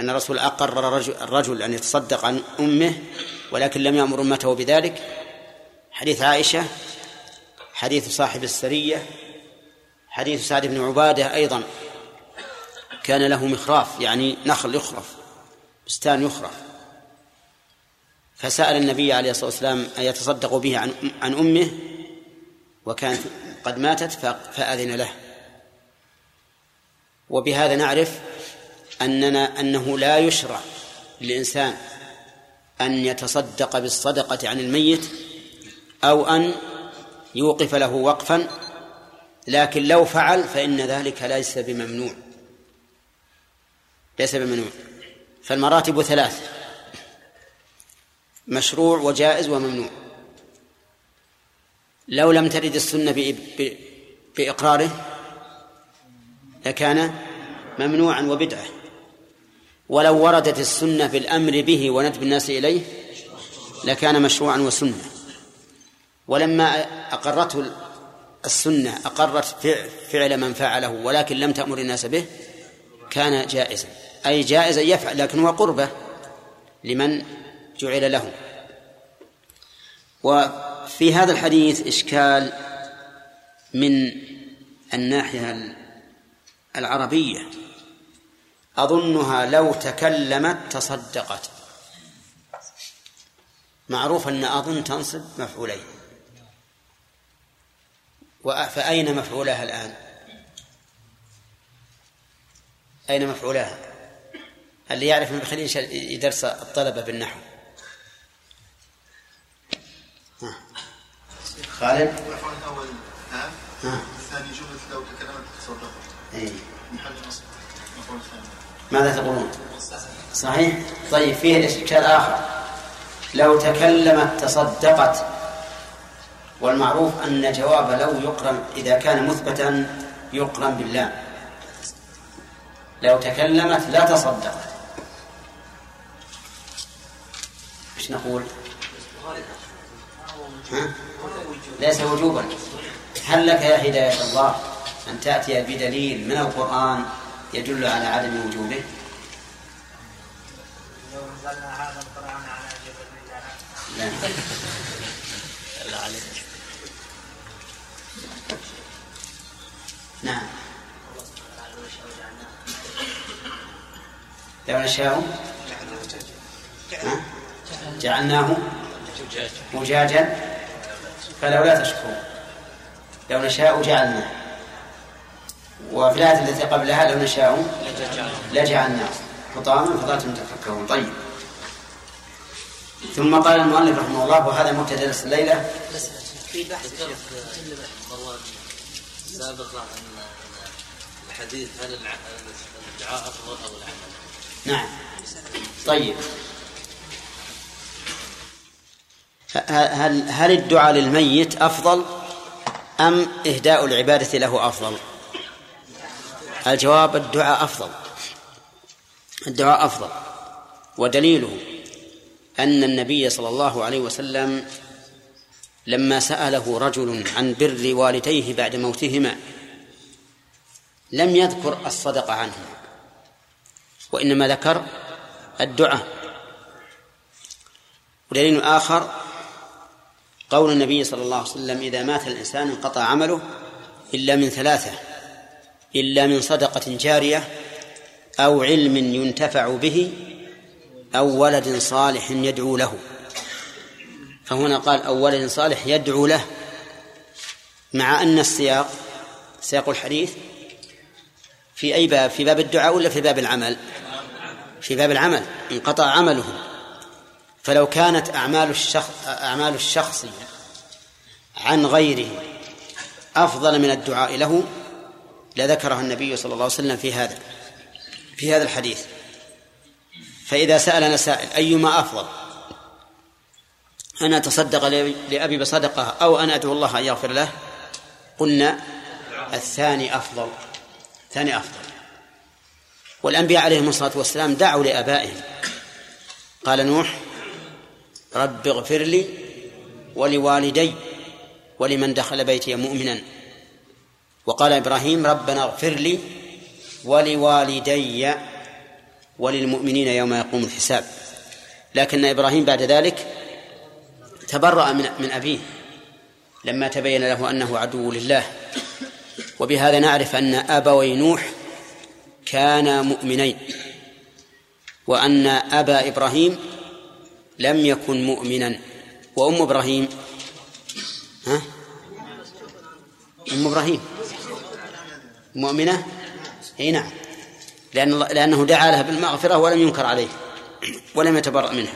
أن الرسول أقر الرجل, أن يتصدق عن أمه ولكن لم يأمر أمته بذلك. حديث عائشة حديث صاحب السرية حديث سعد بن عبادة أيضا كان له مخراف يعني نخل يخرف بستان يخرف. فسأل النبي عليه الصلاة والسلام أن يتصدق به عن عن أمه؟ وكانت قد ماتت فأذن له. وبهذا نعرف أننا أنه لا يشرع للإنسان أن يتصدق بالصدقة عن الميت أو أن يوقف له وقفا لكن لو فعل فإن ذلك ليس بممنوع. ليس بممنوع. فالمراتب ثلاث مشروع وجائز وممنوع. لو لم ترد السنة بإقراره لكان ممنوعا وبدعة. ولو وردت السنة بالأمر به وندب الناس إليه لكان مشروعا وسنة. ولما أقرته السنة أقرت فعل من فعله ولكن لم تأمر الناس به كان جائزا. أي جائزا يفعل لكن هو قربة لمن جعل له. وفي هذا الحديث إشكال من الناحية العربية. أظنها لو تكلمت تصدقت. معروف أن أظن تنصب مفعولين. فأين مفعولها الآن؟ أين مفعولها؟ اللي يعرف من بخليل يدرس الطلبة بالنحو. خالد؟ المفعول الأول الثاني جملة لو تكلمت تصدقت. أي. محل نصب. المفعول الثاني ماذا تقولون؟ صحيح؟ طيب فيه إشكال آخر. لو تكلمت تصدقت والمعروف أن جواب لو يقرن إذا كان مثبتا يقرن بالله لو تكلمت لا تصدقت. إيش نقول؟ ها؟ ليس وجوبا. هل لك يا هداية الله أن تأتي بدليل من القرآن يدل على عدم وجوبه لو نزلنا هذا القرآن على جبل لا عليك نعم. لو نشاء؟ جعلناه مجاجا. فلولا تشكرون لو نشاء جعلناه. وفي الآية التي قبلها لو نشاء لجعلناه حطاما فظلتم تفكرون طيب. ثم قال المؤلف رحمه الله وهذا مبتدا درس الليلة. في بحث سابقة أن الحديث هل الدعاء أفضل أو العمل؟ نعم. طيب. هل هل الدعاء للميت أفضل أم إهداء العبادة له أفضل؟ الجواب الدعاء أفضل. الدعاء أفضل. ودليله أن النبي صلى الله عليه وسلم لما سأله رجل عن بر والديه بعد موتهما لم يذكر الصدقة عنهما وإنما ذكر الدعاء. ودليل آخر قول النبي صلى الله عليه وسلم إذا مات الإنسان انقطع عمله إلا من ثلاثة. إلا من صدقة جارية أو علم ينتفع به أو ولد صالح يدعو له. فهنا قال أو ولد صالح يدعو له مع أن السياق سياق الحديث في أي باب؟ في باب الدعاء ولا في باب العمل؟ في باب العمل انقطع عمله. فلو كانت أعمال الشخص أعمال الشخص عن غيره أفضل من الدعاء له لذكره النبي صلى الله عليه وسلم في هذا في هذا الحديث. فإذا سألنا سائل أيما أفضل؟ أن أتصدق لأبي بصدقة أو أن أدعو الله أن يغفر له؟ قلنا الثاني أفضل الثاني أفضل. والأنبياء عليهم الصلاة والسلام دعوا لآبائهم. قال نوح رب اغفر لي ولوالدي ولمن دخل بيتي مؤمنا. وقال إبراهيم ربنا اغفر لي ولوالدي وللمؤمنين يوم يقوم الحساب. لكن إبراهيم بعد ذلك تبرأ من من أبيه لما تبين له أنه عدو لله. وبهذا نعرف أن أبوي نوح كانا مؤمنين وأن أبا إبراهيم لم يكن مؤمنا. وأم إبراهيم ها؟ أم إبراهيم. مؤمنة؟ أي نعم. لأن لأنه دعا لها بالمغفرة ولم ينكر عليه ولم يتبرأ منها.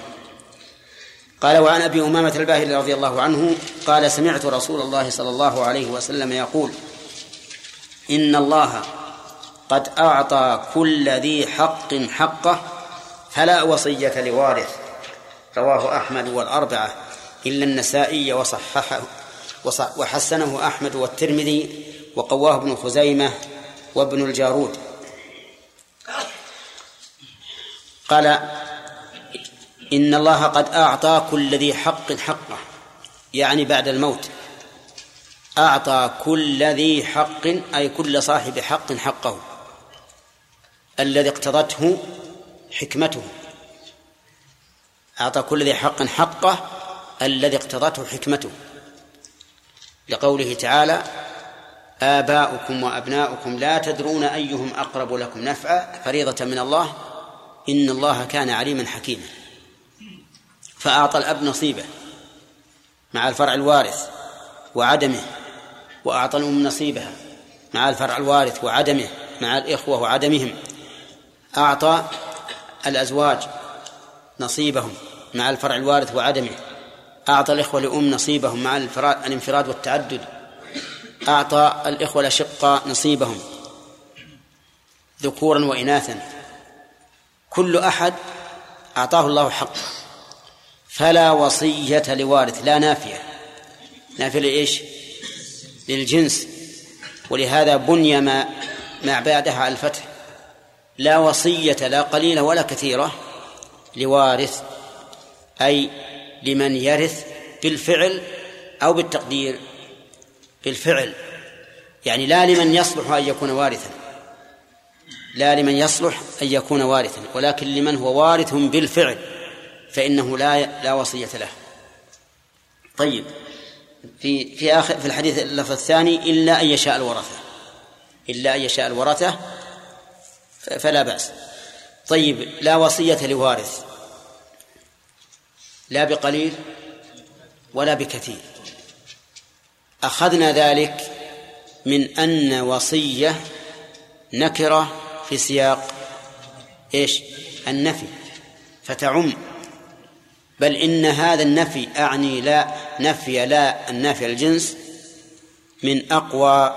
قال وعن أبي أمامة الباهلي رضي الله عنه قال سمعت رسول الله صلى الله عليه وسلم يقول إن الله قد أعطى كل ذي حق حقه فلا وصية لوارث. رواه أحمد والأربعة إلا النسائي وصححه وصح وحسنه أحمد والترمذي وقواه ابن خزيمة وابن الجارود. قال إن الله قد أعطى كل ذي حق حقه يعني بعد الموت. أعطى كل ذي حق أي كل صاحب حق حقه الذي اقتضته حكمته. أعطى كل ذي حق حقه الذي اقتضته حكمته. لقوله تعالى آباؤكم وأبناؤكم لا تدرون أيهم أقرب لكم نفعا فريضة من الله. إن الله كان عليما حكيما. فأعطى الأب نصيبه مع الفرع الوارث وعدمه وأعطى الأم نصيبها مع الفرع الوارث وعدمه مع الإخوة وعدمهم. أعطى الأزواج نصيبهم مع الفرع الوارث وعدمه. أعطى الإخوة لأم نصيبهم مع الانفراد والتعدد. أعطى الإخوة الأشقاء نصيبهم ذكورا وإناثا. كل أحد أعطاه الله حقه فلا وصية لوارث لا نافية. نافية لإيش؟ للجنس. ولهذا بني ما ما بعدها على الفتح. لا وصية لا قليلة ولا كثيرة لوارث أي لمن يرث بالفعل أو بالتقدير. بالفعل. يعني لا لمن يصلح أن يكون وارثا. لا لمن يصلح أن يكون وارثا. ولكن لمن هو وارث بالفعل فإنه لا لا وصية له. طيب. في في آخر في الحديث اللفظ الثاني إلا أن يشاء الورثة. إلا أن يشاء الورثة فلا بأس. طيب. لا وصية لوارث. لا بقليل ولا بكثير. أخذنا ذلك من أن وصية نكرة في سياق إيش؟ النفي فتعم. بل إن هذا النفي أعني لا نفي لا النافي الجنس من أقوى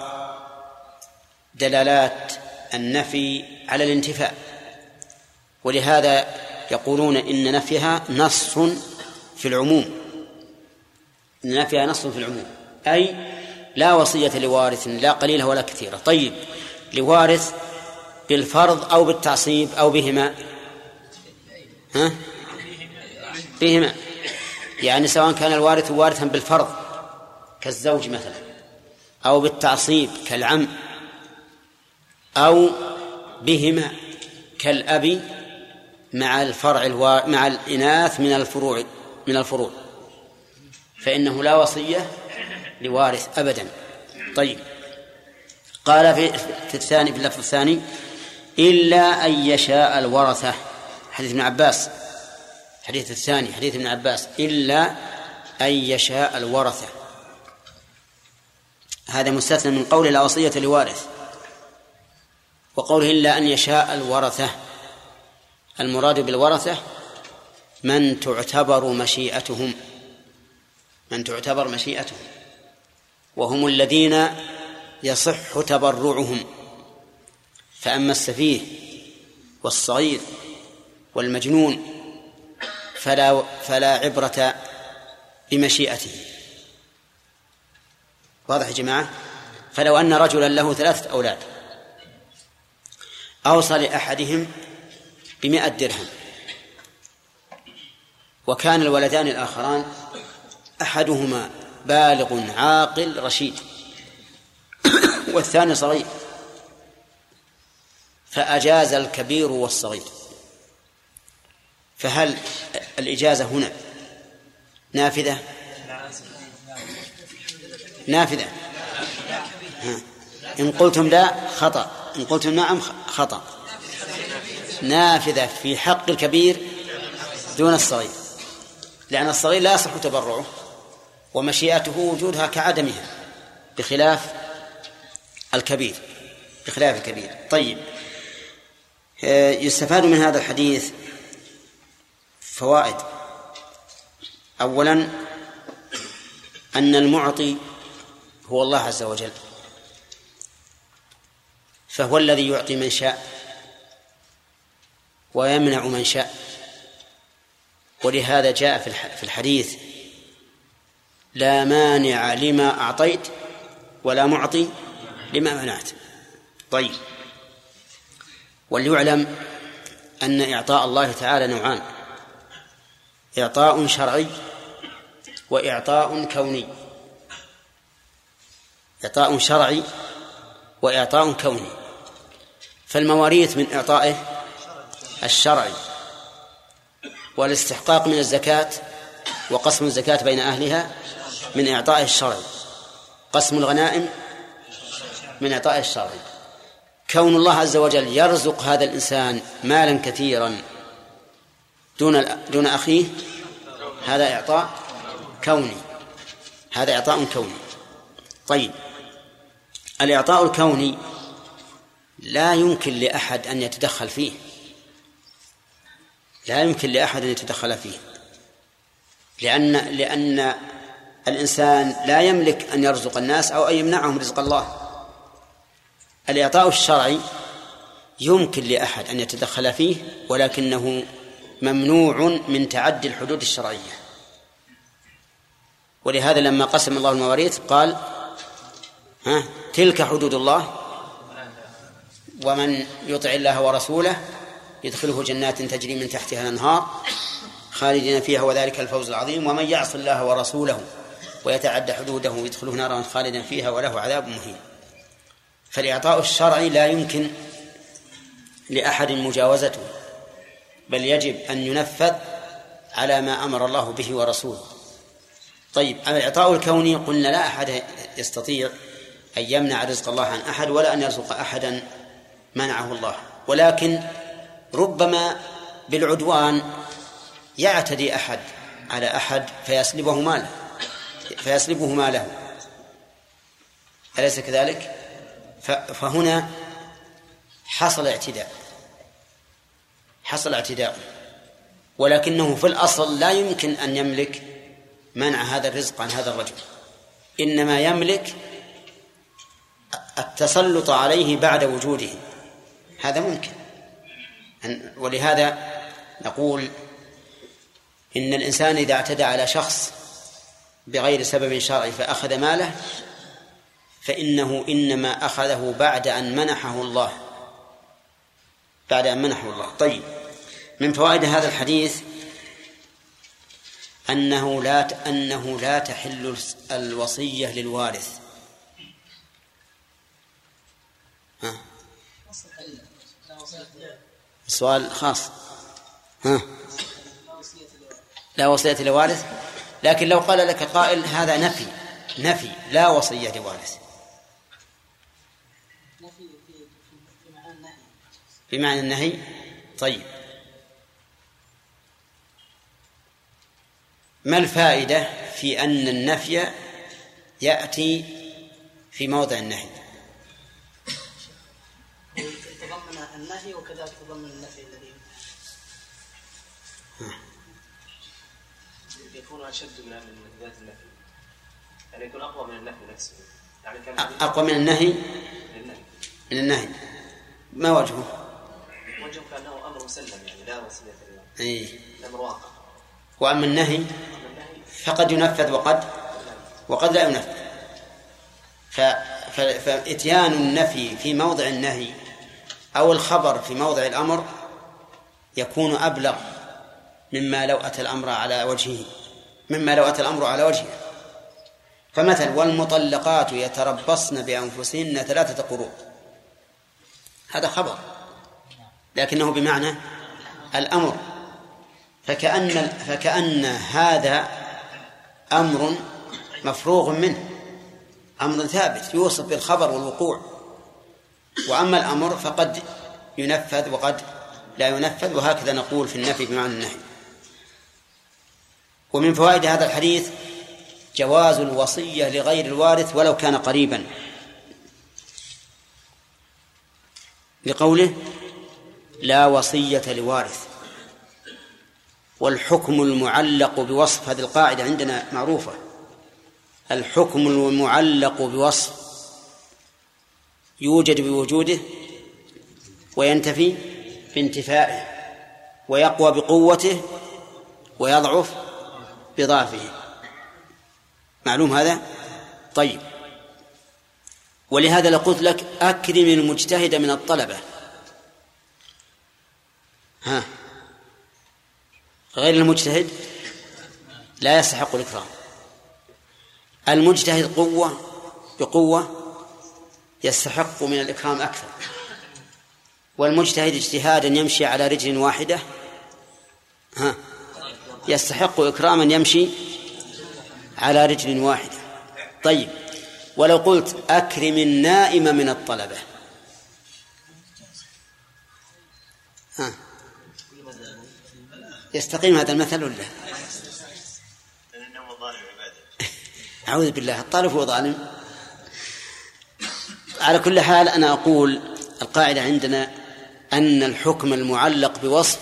دلالات النفي على الانتفاء. ولهذا يقولون إن نفيها نص في العموم. إن نفيها نص في العموم. أي لا وصية لوارث لا قليلة ولا كثيرة. طيب لوارث بالفرض أو بالتعصيب أو بهما؟ ها؟ بهما. يعني سواء كان الوارث وارثا بالفرض كالزوج مثلا أو بالتعصيب كالعم أو بهما كالأب مع الفرع الوا... مع الإناث من الفروع من الفروع. فإنه لا وصية لوارث أبدا. طيب. قال في في الثاني في اللفظ الثاني إلا أن يشاء الورثة. حديث ابن عباس. الحديث الثاني حديث ابن عباس. إلا أن يشاء الورثة. هذا مستثنى من قول لا وصية لوارث. وقوله إلا أن يشاء الورثة. المراد بالورثة من تعتبر مشيئتهم. من تعتبر مشيئتهم. وهم الذين يصح تبرعهم. فأما السفيه والصغير والمجنون فلا فلا عبرة بمشيئته واضح يا جماعة؟ فلو أن رجلا له ثلاثة أولاد أوصى لأحدهم بمئة درهم وكان الولدان الآخران أحدهما بالغ عاقل رشيد. والثاني صغير. فأجاز الكبير والصغير. فهل الإجازة هنا نافذة؟ نافذة. ها. إن قلتم لا خطأ. إن قلتم نعم خطأ. نافذة في حق الكبير دون الصغير. لأن الصغير لا يصح تبرعه. ومشيئته وجودها كعدمها بخلاف الكبير بخلاف الكبير. طيب يستفاد من هذا الحديث فوائد. أولا أن المعطي هو الله عز وجل فهو الذي يعطي من شاء ويمنع من شاء. ولهذا جاء في الحديث لا مانع لما أعطيت ولا معطي لما منعت. طيب. وليعلم أن إعطاء الله تعالى نوعان. إعطاء شرعي وإعطاء كوني. إعطاء شرعي وإعطاء كوني. فالمواريث من إعطائه الشرعي والاستحقاق من الزكاة وقسم الزكاة بين أهلها من إعطائه الشرعي قسم الغنائم من إعطائه الشرعي كون الله عز وجل يرزق هذا الإنسان مالا كثيرا دون دون أخيه هذا إعطاء كوني. هذا إعطاء كوني. طيب. الإعطاء الكوني لا يمكن لأحد أن يتدخل فيه. لا يمكن لأحد أن يتدخل فيه. لأن لأن الإنسان لا يملك أن يرزق الناس أو أن يمنعهم رزق الله. الإعطاء الشرعي يمكن لأحد أن يتدخل فيه ولكنه ممنوع من تعدي الحدود الشرعية. ولهذا لما قسم الله المواريث قال ها تلك حدود الله ومن يطع الله ورسوله يدخله جنات تجري من تحتها الأنهار خالدين فيها وذلك الفوز العظيم ومن يعص الله ورسوله ويتعدى حدوده يدخله نارا خالدا فيها وله عذاب مهين. فالإعطاء الشرعي لا يمكن لأحد مجاوزته بل يجب أن ينفذ على ما أمر الله به ورسوله. طيب الإعطاء الكوني قلنا لا أحد يستطيع أن يمنع رزق الله عن أحد ولا أن يرزق أحدا منعه الله. ولكن ربما بالعدوان يعتدي أحد على أحد فيسلبه ماله. فيسلبه ماله أليس كذلك؟ فهنا حصل اعتداء. حصل اعتداء. ولكنه في الأصل لا يمكن أن يملك منع هذا الرزق عن هذا الرجل. إنما يملك التسلط عليه بعد وجوده. هذا ممكن. ولهذا نقول إن الإنسان إذا اعتدى على شخص بغير سبب شرعي فأخذ ماله فإنه إنما أخذه بعد أن منحه الله. بعد أن منحه الله. طيب من فوائد هذا الحديث أنه لا أنه لا تحل الوصية للوارث. ها؟ سؤال خاص. ها؟ لا وصية لوارث لكن لو قال لك قائل هذا نفي نفي لا وصية لوارث. بمعنى النهي؟ طيب. ما الفائدة في أن النفي يأتي في موضع النهي؟ تضمن النهي وكذلك تضمن يكون أشد من ذات النفي. يعني يكون أقوى من النفي نفسه. يعني كان أقوى من النهي؟ من النهي. ما وجهه؟ وجهه كأنه أمر مسلم يعني لا وصية له أي. الأمر واقع وأما النهي؟ أما النهي فقد ينفذ وقد وقد لا ينفذ. ف... ف... فإتيان النفي في موضع النهي أو الخبر في موضع الأمر يكون أبلغ مما لو أتى الأمر على وجهه. مما لو أتى الأمر على وجهه فمثل والمطلقات يتربصن بأنفسهن ثلاثة قروء. هذا خبر لكنه بمعنى الأمر. فكأن فكأن هذا أمر مفروغ منه أمر ثابت يوصف بالخبر والوقوع. وأما الأمر فقد ينفذ وقد لا ينفذ وهكذا نقول في النفي بمعنى النهي. ومن فوائد هذا الحديث جواز الوصية لغير الوارث ولو كان قريبا. لقوله لا وصية لوارث. والحكم المعلق بوصف هذه القاعدة عندنا معروفة. الحكم المعلق بوصف يوجد بوجوده وينتفي بانتفائه ويقوى بقوته ويضعف بضعفه. معلوم هذا؟ طيب. ولهذا لقلت لك أكرم المجتهد من الطلبة. ها. غير المجتهد؟ لا يستحق الإكرام. المجتهد قوة بقوة يستحق من الإكرام أكثر. والمجتهد اجتهادا يمشي على رجل واحدة. ها. يستحق إكراما يمشي على رجل واحدة. طيب ولو قلت أكرم النائم من الطلبة. ها. يستقيم هذا المثل ولا أعوذ بالله الطالب هو ظالم. على كل حال أنا أقول القاعدة عندنا أن الحكم المعلق بوصف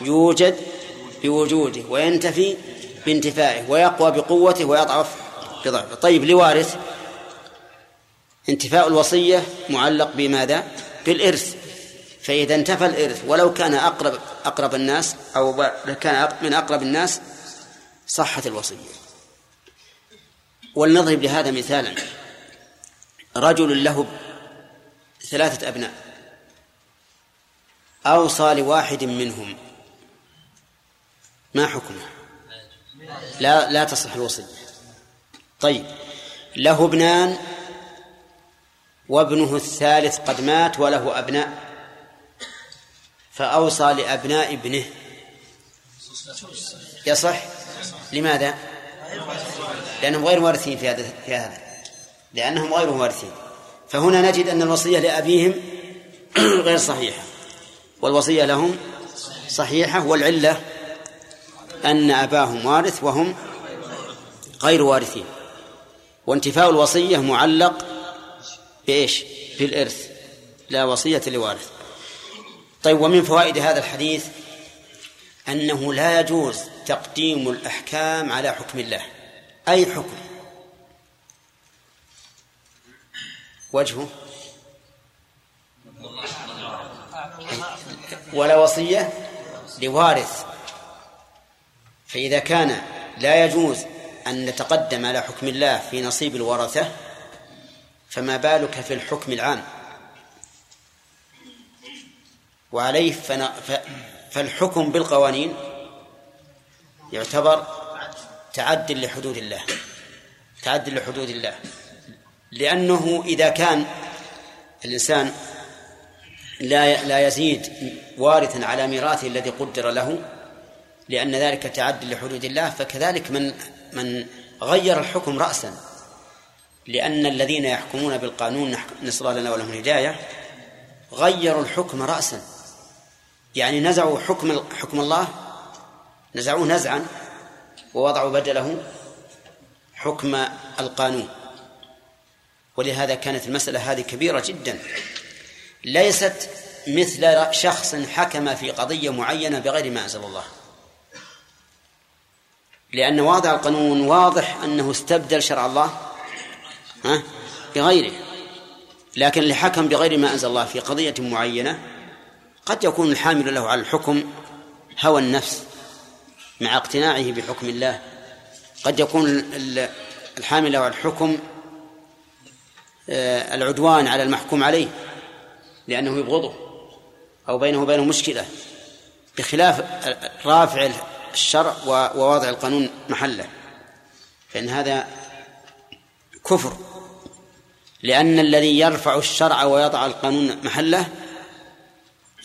يوجد بوجوده وينتفي بانتفائه ويقوى بقوته ويضعف بضعفه. طيب لوارث. انتفاء الوصية معلق بماذا؟ بالإرث. فإذا انتفى الإرث ولو كان أقرب أقرب الناس أو كان من أقرب الناس صحت الوصية. ولنضرب لهذا مثالا. رجل له ثلاثة أبناء. أوصى لواحد منهم. ما حكمه؟ لا لا تصح الوصية. طيب له ابنان وابنه الثالث قد مات وله أبناء. فأوصى لأبناء ابنه. يصح؟ لماذا؟ لأنهم غير وارثين في هذا في هذا لأنهم غير وارثين. فهنا نجد أن الوصية لأبيهم غير صحيحة والوصية لهم صحيحة والعلة أن أباهم وارث وهم غير وارثين. وانتفاء الوصية معلق بإيش؟ بالإرث. لا وصية لوارث. طيب ومن فوائد هذا الحديث أنه لا يجوز تقديم الأحكام على حكم الله. أي حكم؟ وجهه؟ ولا وصية لوارث. فإذا كان لا يجوز أن نتقدم على حكم الله في نصيب الورثة فما بالك في الحكم العام؟ وعليه فالحكم بالقوانين يعتبر تعد لحدود الله تعد لحدود الله. لأنه إذا كان الإنسان لا لا يزيد وارثا على ميراثه الذي قدر له لأن ذلك تعد لحدود الله فكذلك من من غير الحكم رأسا. لأن الذين يحكمون بالقانون نسأل الله لنا ولهم الهداية غيروا الحكم رأسا. يعني نزعوا حكم حكم الله نزعوه نزعا ووضعوا بدله حكم القانون. ولهذا كانت المسألة هذه كبيرة جدا. ليست مثل شخص حكم في قضية معينة بغير ما أنزل الله. لأن واضع القانون واضح أنه استبدل شرع الله ها؟ بغيره. لكن اللي حكم بغير ما أنزل الله في قضية معينة قد يكون الحامل له على الحكم هوى النفس مع اقتناعه بحكم الله. قد يكون الحامل له على الحكم آه، العدوان على المحكوم عليه لأنه يبغضه أو بينه وبينه مشكلة بخلاف رافع الشرع ووضع القانون محله. فإن هذا كفر. لأن الذي يرفع الشرع ويضع القانون محله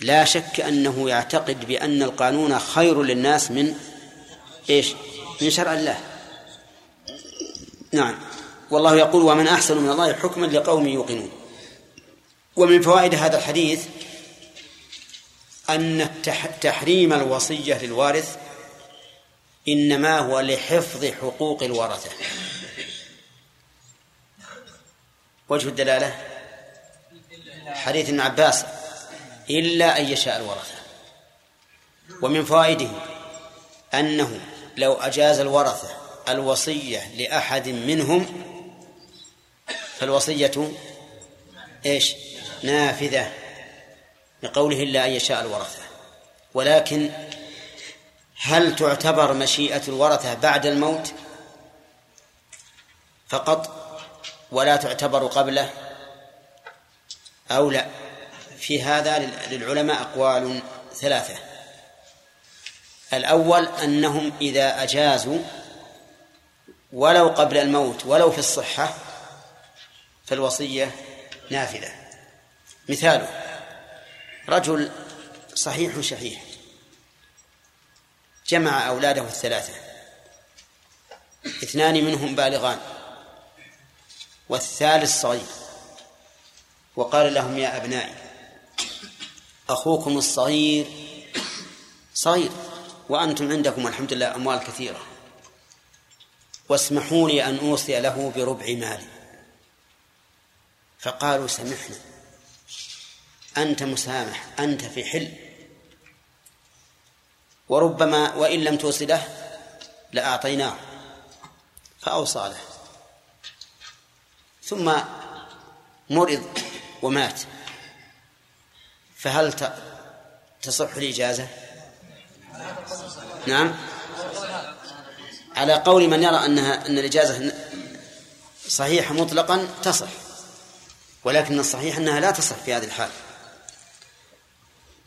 لا شك أنه يعتقد بأن القانون خير للناس من إيش؟ من شرع الله. نعم. والله يقول ومن أحسن من الله حكما لقوم يوقنون. ومن فوائد هذا الحديث أن تحريم الوصية للوارث إنما هو لحفظ حقوق الورثة. وجه الدلالة؟ حديث ابن عباس إلا أن يشاء الورثة. ومن فوائده أنه لو أجاز الورثة الوصية لأحد منهم فالوصية إيش؟ نافذة لقوله إلا أن يشاء الورثة. ولكن هل تعتبر مشيئة الورثة بعد الموت فقط ولا تعتبر قبله أو لا؟ في هذا للعلماء أقوال ثلاثة. الأول أنهم إذا أجازوا ولو قبل الموت ولو في الصحة فالوصية نافذة. مثاله رجل صحيح شحيح. جمع أولاده الثلاثة. اثنان منهم بالغان. والثالث صغير. وقال لهم يا أبنائي أخوكم الصغير صغير وأنتم عندكم الحمد لله أموال كثيرة. واسمحوا لي أن أوصي له بربع مالي فقالوا سمحنا. أنت مسامح أنت في حل وربما وإن لم توصي له لأعطيناه فأوصى له. ثم مرض ومات. فهل تصح الإجازة؟ نعم. على قول من يرى أنها أن الإجازة صحيحة مطلقا تصح ولكن الصحيح أنها لا تصح في هذه الحال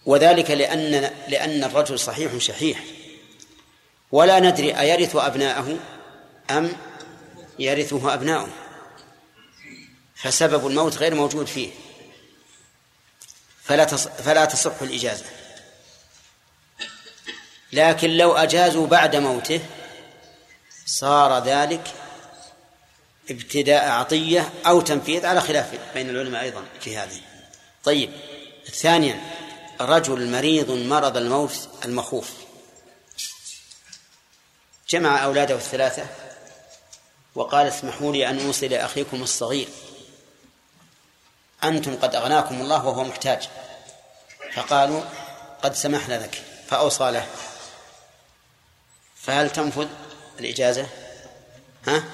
وذلك لأن لأن الرجل صحيح شحيح. ولا ندري أيرث أبناءه أم يرثه أبناؤه. فسبب الموت غير موجود فيه. فلا. فلا تصح الإجازة. لكن لو أجازوا بعد موته صار ذلك ابتداء عطية أو تنفيذ على خلاف بين العلماء أيضا في هذه. طيب ثانيا رجل مريض مرض الموت المخوف. جمع أولاده الثلاثة وقال اسمحوا لي أن أوصي لأخيكم الصغير. أنتم قد أغناكم الله وهو محتاج. فقالوا قد سمحنا لك فأوصى له. فهل تنفذ الإجازة؟ ها؟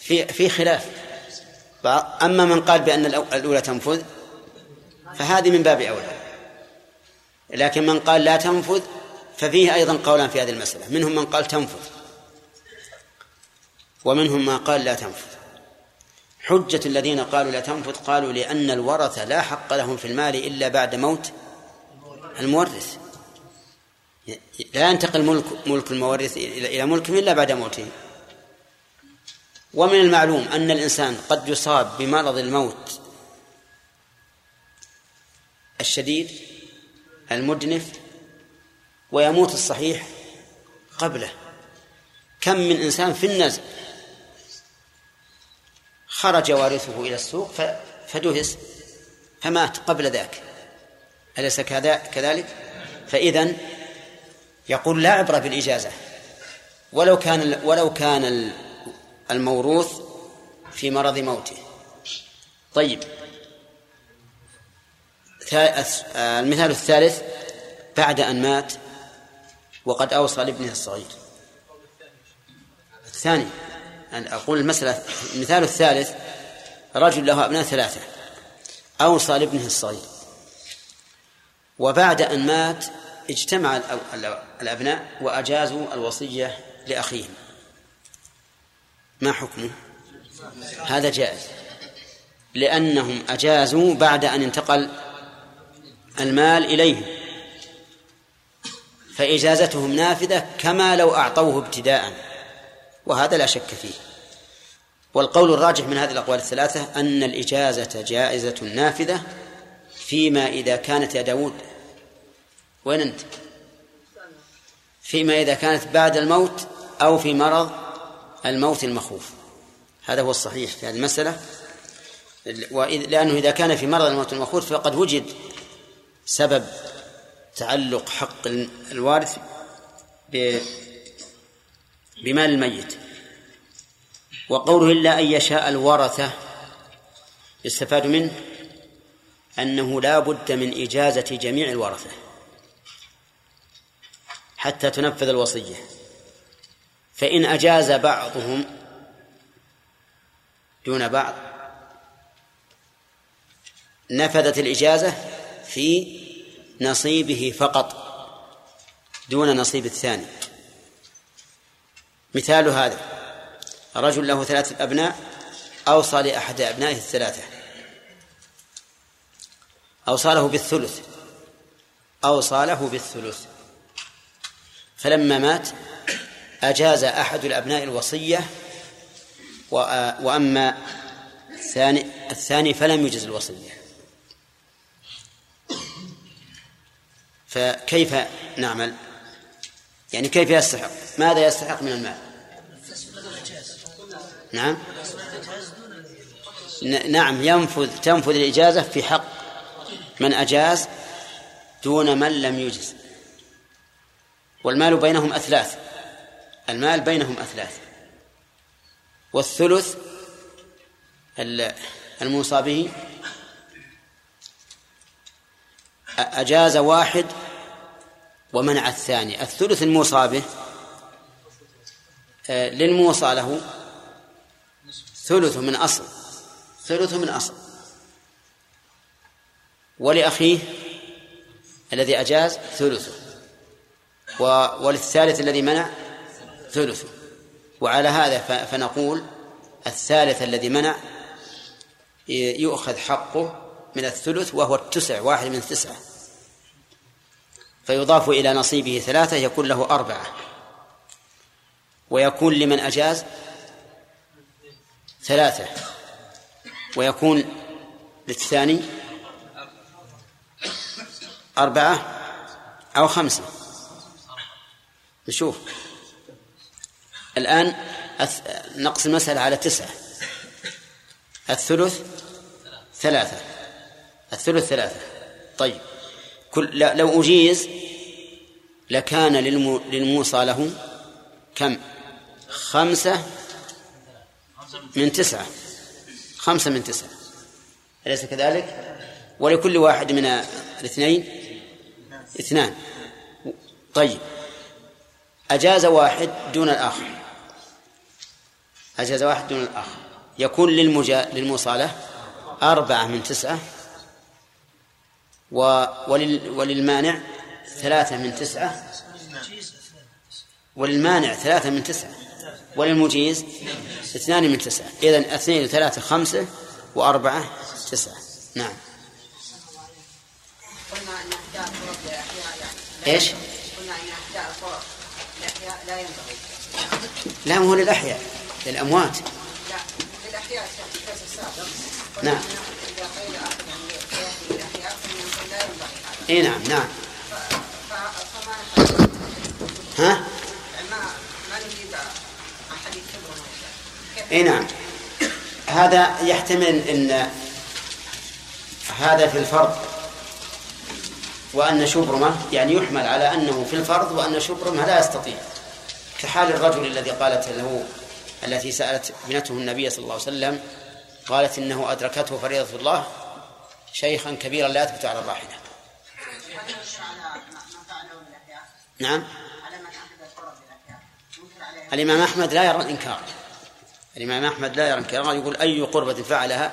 في في خلاف. أما من قال بأن الأولى تنفذ فهذه من باب أولى. لكن من قال لا تنفذ ففيه أيضا قولان في هذه المسألة. منهم من قال تنفذ ومنهم ما قال لا تنفذ. حجة الذين قالوا لا تنفذ قالوا لأن الورثة لا حق لهم في المال إلا بعد موت المورث. لا ينتقل ملك ملك المورث إلى ملكهم إلا بعد موته ومن المعلوم أن الإنسان قد يصاب بمرض الموت الشديد المدنف ويموت الصحيح قبله. كم من إنسان في النزع خرج وارثه إلى السوق فدهس فمات قبل ذاك. أليس كذلك؟ فإذا يقول لا عبرة بالإجازة. ولو كان ولو كان الموروث في مرض موته. طيب. المثال الثالث بعد أن مات وقد أوصى لابنه الصغير. الثاني أن أقول المسألة المثال الثالث رجل له أبناء ثلاثة أوصى لابنه الصغير. وبعد أن مات اجتمع الأبناء وأجازوا الوصية لأخيهم. ما حكمه؟ هذا جائز. لأنهم أجازوا بعد أن انتقل المال إليهم. فإجازتهم نافذة كما لو أعطوه ابتداء. وهذا لا شك فيه. والقول الراجح من هذه الأقوال الثلاثة أن الإجازة جائزة نافذة فيما إذا كانت يا داود. وين أنت؟ فيما إذا كانت بعد الموت أو في مرض الموت المخوف. هذا هو الصحيح في هذه المسألة. لأنه إذا كان في مرض الموت المخوف فقد وجد سبب تعلق حق الوارث بمال الميت. وقوله إلا أن يشاء الورثة يستفاد منه أنه لا بد من إجازة جميع الورثة حتى تنفذ الوصية. فإن أجاز بعضهم دون بعض نفذت الإجازة في نصيبه فقط دون نصيب الثاني. مثال هذا رجل له ثلاثة أبناء أوصى لأحد أبنائه الثلاثة. أوصى له بالثلث أوصى له بالثلث. فلما مات أجاز أحد الأبناء الوصية وأما الثاني الثاني فلم يجز الوصية. فكيف نعمل؟ يعني كيف يستحق؟ ماذا يستحق من المال؟ نعم. نعم ينفذ تنفذ الإجازة في حق من أجاز دون من لم يجز. والمال بينهم أثلاث. المال بينهم أثلاث. والثلث الموصى به أجاز واحد ومنع الثاني. الثلث الموصى به آه، للموصى له ثلث من أصل ثلث من أصل. ولأخيه الذي أجاز ثلثه وللثالث الذي منع ثلثه. وعلى هذا فنقول الثالث الذي منع يؤخذ حقه من الثلث وهو التسع واحد من التسعة فيضاف إلى نصيبه ثلاثة يكون له أربعة. ويكون لمن أجاز ثلاثة. ويكون للثاني أربعة أو خمسة. نشوف. الآن نقص المسألة على تسعة. الثلث ثلاثة. الثلث ثلاثة. طيب. كل لو أجيز لكان للمو للموصى له كم؟ خمسة من تسعة. خمسة من تسعة. أليس كذلك؟ ولكل واحد من الاثنين؟ اثنان. طيب. أجاز واحد دون الآخر. أجاز واحد دون الآخر. يكون للمجا... للمصالة أربعة من تسعة. و... ولل... وللمانع ثلاثة من تسعة. وللمانع ثلاثة من تسعة. وللمجيز اثنان من تسعة. إذن اثنين وثلاثة خمسة وأربعة تسعة. نعم. قلنا لا إيش؟ قلنا للاحياء لا ينبغي لا هو للأحياء للأموات. لا الكاس السابق نعم احد يعني للاحياء فإنه لا إي نعم نعم. ها؟ اي نعم. هذا يحتمل إن هذا في الفرض وأن شبرمة يعني يحمل على أنه في الفرض وأن شبرمة لا يستطيع. كحال الرجل الذي قالت له التي سألت ابنته النبي صلى الله عليه وسلم قالت إنه أدركته فريضة الله شيخا كبيرا لا يثبت على الراحلة هذا ينكر على ما ما فعله بالاحياء نعم. الإمام أحمد لا يرى الإنكار. الإمام أحمد لا يرى الإنكار. يقول أي قربة فعلها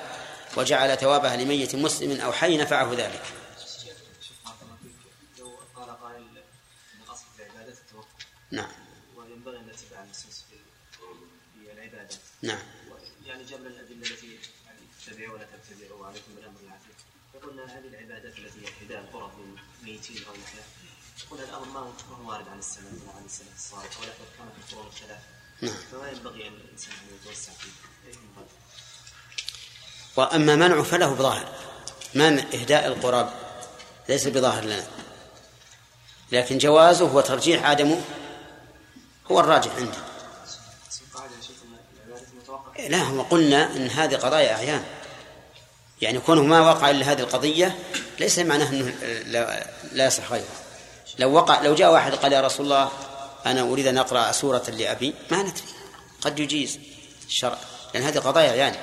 وجعل ثوابها لميت مسلم أو حي نفعه ذلك. نعم. وينبغي أن نتبع النصوص في في العبادات نعم يعني جاب لنا الادله التي يعني تتبعوا ولا تتبعوا وعليكم بالامر العافيه فقلنا هذه العبادات التي هي احداء القرب من ميتين أو الاحياء قلنا الأمر ما هو ما هو وارد عن السلف عن السلف الصالح ولا كان في القرون الثلاث فما ينبغي أن الإنسان أن يتوسع فيه؟ وأما منعه فله بظاهر. منع إهداء القراب ليس بظاهر لنا. لكن جوازه وترجيح عدمه هو الراجح عندي لا هو قلنا إن هذه قضايا أعيان. يعني كونه ما وقع إلا هذه القضية ليس معناه إنه لا, لا يصح غيره. لو وقع لو جاء واحد قال يا رسول الله أنا أريد أن أقرأ سورة لأبي ما ندري. قد يجيز الشرع. لأن هذه قضايا اعيان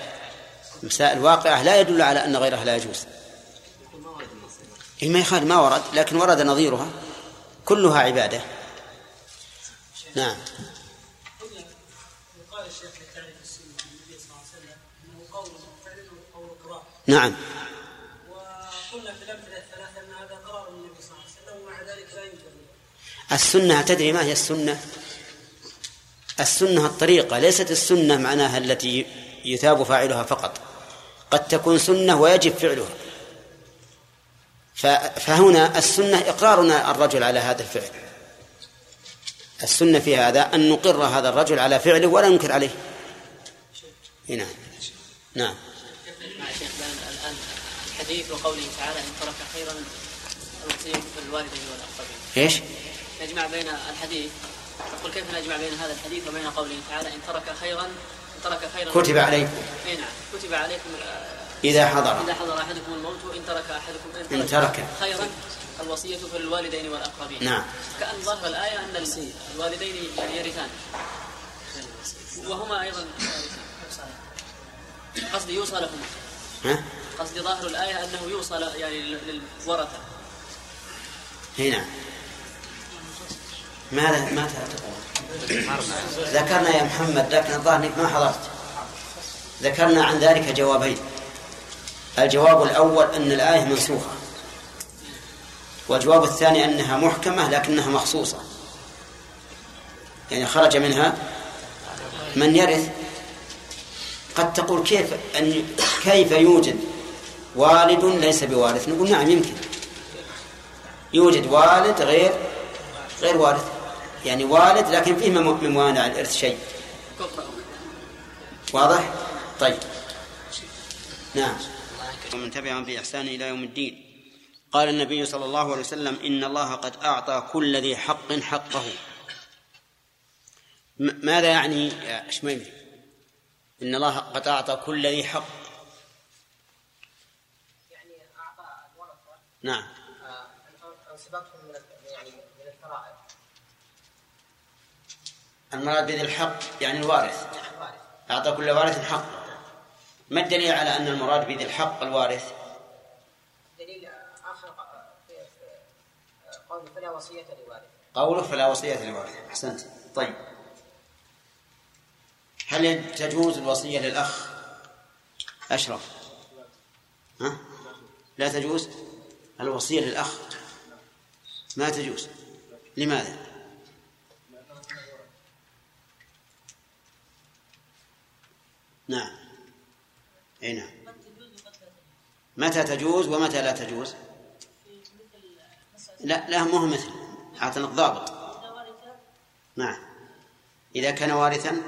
مسائل واقعة لا يدل على أن غيرها لا يجوز. إيه ما يخالف ما ورد لكن ورد نظيرها. كلها عبادة. نعم. وقال الشيخ في تعريف السنة عن النبي صلى الله عليه وسلم انه قول فعل وقول اقرار نعم وقلنا في الامثله الثلاثه ان هذا قرار من النبي صلى الله عليه وسلم ومع ذلك لا يوجد السنة تدري ما هي السنة؟ السنة الطريقة ليست السنة معناها التي يثاب فاعلها فقط. قد تكون سنة ويجب فعلها. فهنا السنة إقرارنا الرجل على هذا الفعل. السنة في هذا أن نقر هذا الرجل على فعله ولا ننكر عليه. إي نعم. نعم. الان الحديث وقوله تعالى إن ترك خيرا الوصيه بالوالدين والأقربين. إيش؟ نجمع بين الحديث. تقول كيف نجمع بين هذا الحديث وبين قوله تعالى إن ترك خيرا إن ترك خيرا كتب عليكم. اي نعم كتب عليكم آه، إذا حضر. إذا حضر أحدكم الموت وان ترك أحدكم إن ترك. خيرا الوصية فللوالدين والأقربين. نعم. كأن ظاهر الآية أن الوالدين يعني يرثان. وهما أيضا قصدي يوصى لهما. ها؟ قصدي ظاهر الآية أنه يوصل يعني للورثة. هنا ماذا ما تقول ذكرنا يا محمد لكن الظاهر إنك ما حضرت. ذكرنا عن ذلك جوابين. الجواب الأول أن الآية منسوخة. والجواب الثاني أنها محكمة لكنها مخصوصة. يعني خرج منها من يرث. قد تقول كيف أن كيف يوجد والد ليس بوارث؟ نقول نعم يمكن. يوجد والد غير غير وارث. يعني والد لكن فيه من موانع الإرث شيء. واضح؟ طيب. نعم. ومن تبعهم بإحسان إلى يوم الدين. قال النبي صلى الله عليه وسلم إن الله قد أعطى كل ذي حق حقه. ماذا يعني يا شميمي إن الله قد أعطى كل ذي حق. يعني أعطى الورثة. نعم آه، انصبتهم من ال- يعني من الفرائض المراد بذي الحق يعني الوارث. أعطى كل وارث حق. ما الدليل على أن المراد بذي الحق الوارث؟ دليل آخر آه، في في- آه، قول فلا وصية لوارث. قوله فلا وصية لوارث. أحسنت. طيب. هل تجوز الوصية للأخ؟ أشرف. ها؟ لا تجوز؟ الوصية للأخ. ما تجوز. لماذا؟ نعم. إي نعم. متى تجوز ومتى لا تجوز؟ لا لا مو مثل. أعطني الضابط نعم. إذا كان وارثا؟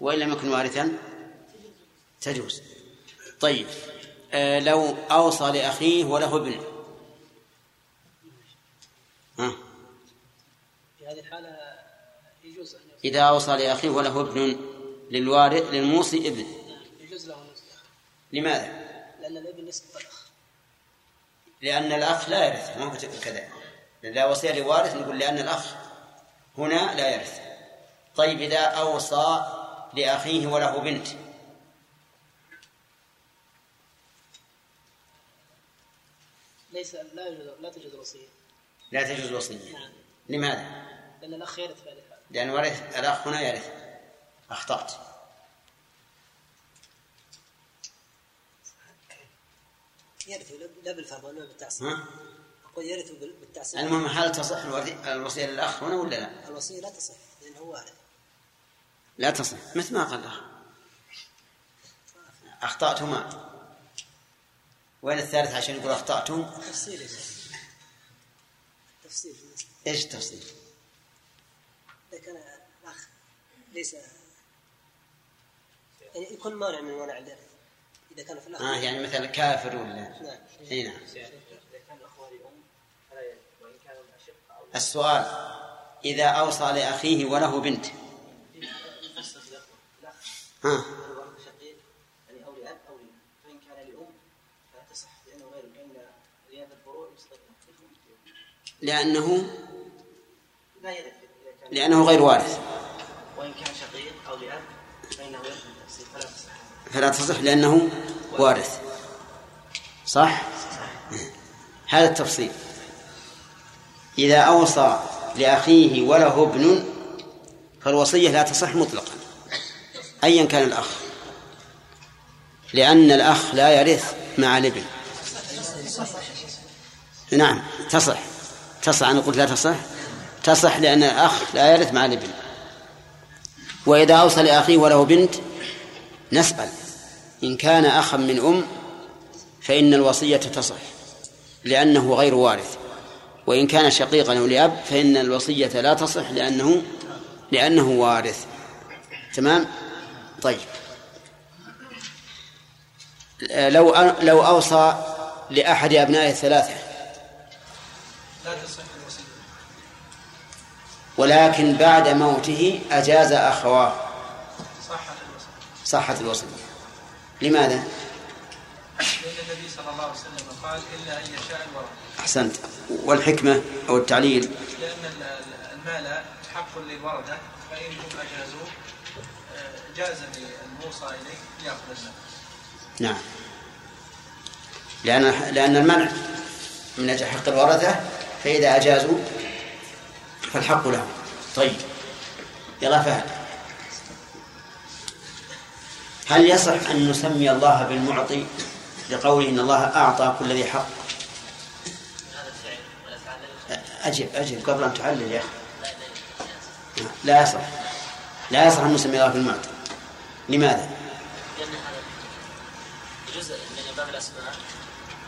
وإن لم يكن وارثا؟ تجوز. طيب. آه لو أوصى لأخيه وله ابن. ها؟ في هذه الحالة يجوز أن إذا أوصى لأخيه وله ابن. للوارث للموصي ابن. لماذا؟ لأن الابن يسقط الأخ لأن الأخ لا يرث ما هو كذا. لا وصية لوارث نقول لأن الأخ هنا لا يرث. طيب إذا أوصى لأخيه وله بنت. ليس لا يجوز لا تجوز الوصية. لا تجوز وصية نعم. لماذا؟ لأن الأخ يرث الحالة لأن ورث الأخ هنا يرث. أخطأت يرث لا بالفرض ولا بالتعصيب ها؟ أقول يرث بال- بالتعصيب المهم هل تصح الوصية للأخ هنا ولا لا؟ الوصية لا تصح لأنه وارث لا تصح مثل ما قال الأخ أخطأتما وين الثالث عشان يقول أخطأتم تفصيل. تفصيل. إيش التفصيل؟ إذا كان الأخ ليس يعني يكون مانع من منع الإرث إذا كان في الأخ آه يعني مثلا كافر ولا؟ نعم. إي نعم. إذا كان الأخوة لأم فلا يرث وإن كانوا أشقة أو السؤال إذا أوصى لأخيه وله بنت. ها شقيق يعني أو لأب أو لأم. فإن كان لأم فلا تصح لأنه لأنه؟ لا يرث إذا كان لأنه غير وارث. وإن كان شقيق أو لأب فلا تصح لأنه وارث. صح؟ هذا التفصيل. إذا أوصى لأخيه وله ابن فالوصية لا تصح مطلقا. أيا كان الأخ. لأن الأخ لا يرث مع الابن. نعم تصح. تصح أنا قلت لا تصح. تصح لأن الأخ لا يرث مع الابن. وإذا أوصى لأخيه وله بنت نسأل. إن كان أخا من أم فإن الوصية تصح لأنه غير وارث. وإن كان شقيقا أو لأب فإن الوصية لا تصح لأنه لأنه وارث. تمام؟ طيب. لو لو أوصى لأحد أبنائه الثلاثة. لا تصح. ولكن بعد موته أجاز أخواه. صحت الوصية لماذا؟ لأن النبي صلى الله عليه وسلم قال إلا أن يشاء الورثه أحسنت. والحكمة أو التعليل؟ ال- المال حق للورثه فانهم أجازوه آه، جاز للموصى إليه ياخذ المال. نعم. لأن لأن المنع من أجل حق الورثة فإذا أجازوا فالحق لهم طيب. يلا فهد. هل يصح أن نسمي الله بالمعطي لقوله إن الله أعطى كل ذي حق؟ أجب أجب قبل أن تعلل يا أخي. لا يصح. لا يصح أن نسمي الله بالمعطي. لماذا؟ لأن هذا جزء من باب الأسماء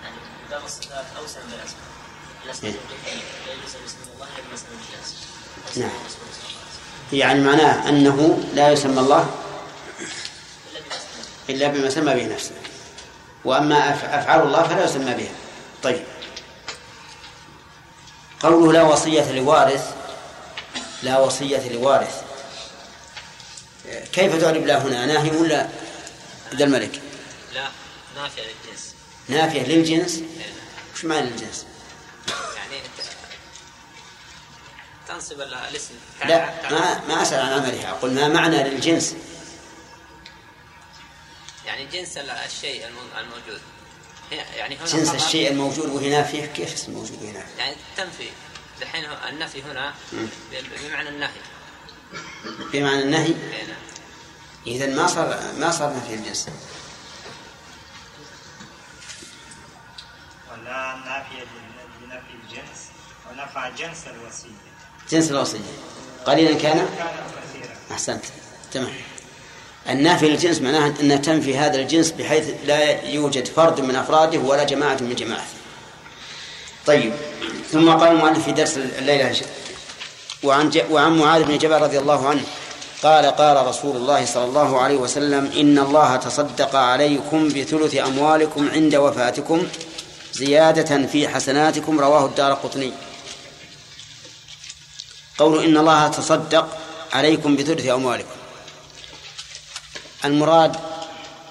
يعني باب الصفات أوسع من الأسماء. إيه. نعم. يعني معناه أنه لا يسمى الله إلا بما سمى به نفسه. وأما أف- أفعال الله فلا يسمى بها. طيب. قوله لا وصية لوارث لا وصية لوارث. كيف تعرب لا هنا؟ ناهي ولا عبد الملك؟ لا نافع للجنس. نافية للجنس؟ وش معنى الجنس تنصب ال- الاسم. لا ما ما أسأل عن عملها أقول ما معنى للجنس. يعني جنس ال- الشيء الم- الموجود. هي- يعني هنا جنس الشيء الموجود وهي نافية كيف اسم موجود وهي نافية يعني تنفي. دحين النفي هنا بمعنى النهي. بمعنى النهي. إيه نعم. إذا ما صار ما صار نفي الجنس. ولا نافية لنفي الجنس. ونفع جنس الوصية جنس الوصية قليلا كان؟ أحسنت. تمام. النافي للجنس معناها أنها تنفي هذا الجنس بحيث لا يوجد فرد من أفراده ولا جماعة من جماعته طيب. ثم قال المؤلف في درس الليلة وعن. وعن معاذ بن جبل رضي الله عنه قال قال رسول الله صلى الله عليه وسلم إن الله تصدق عليكم بثلث أموالكم عند وفاتكم زيادة في حسناتكم. رواه الدار قطني. قول إن الله تصدق عليكم بثلث أموالكم. المراد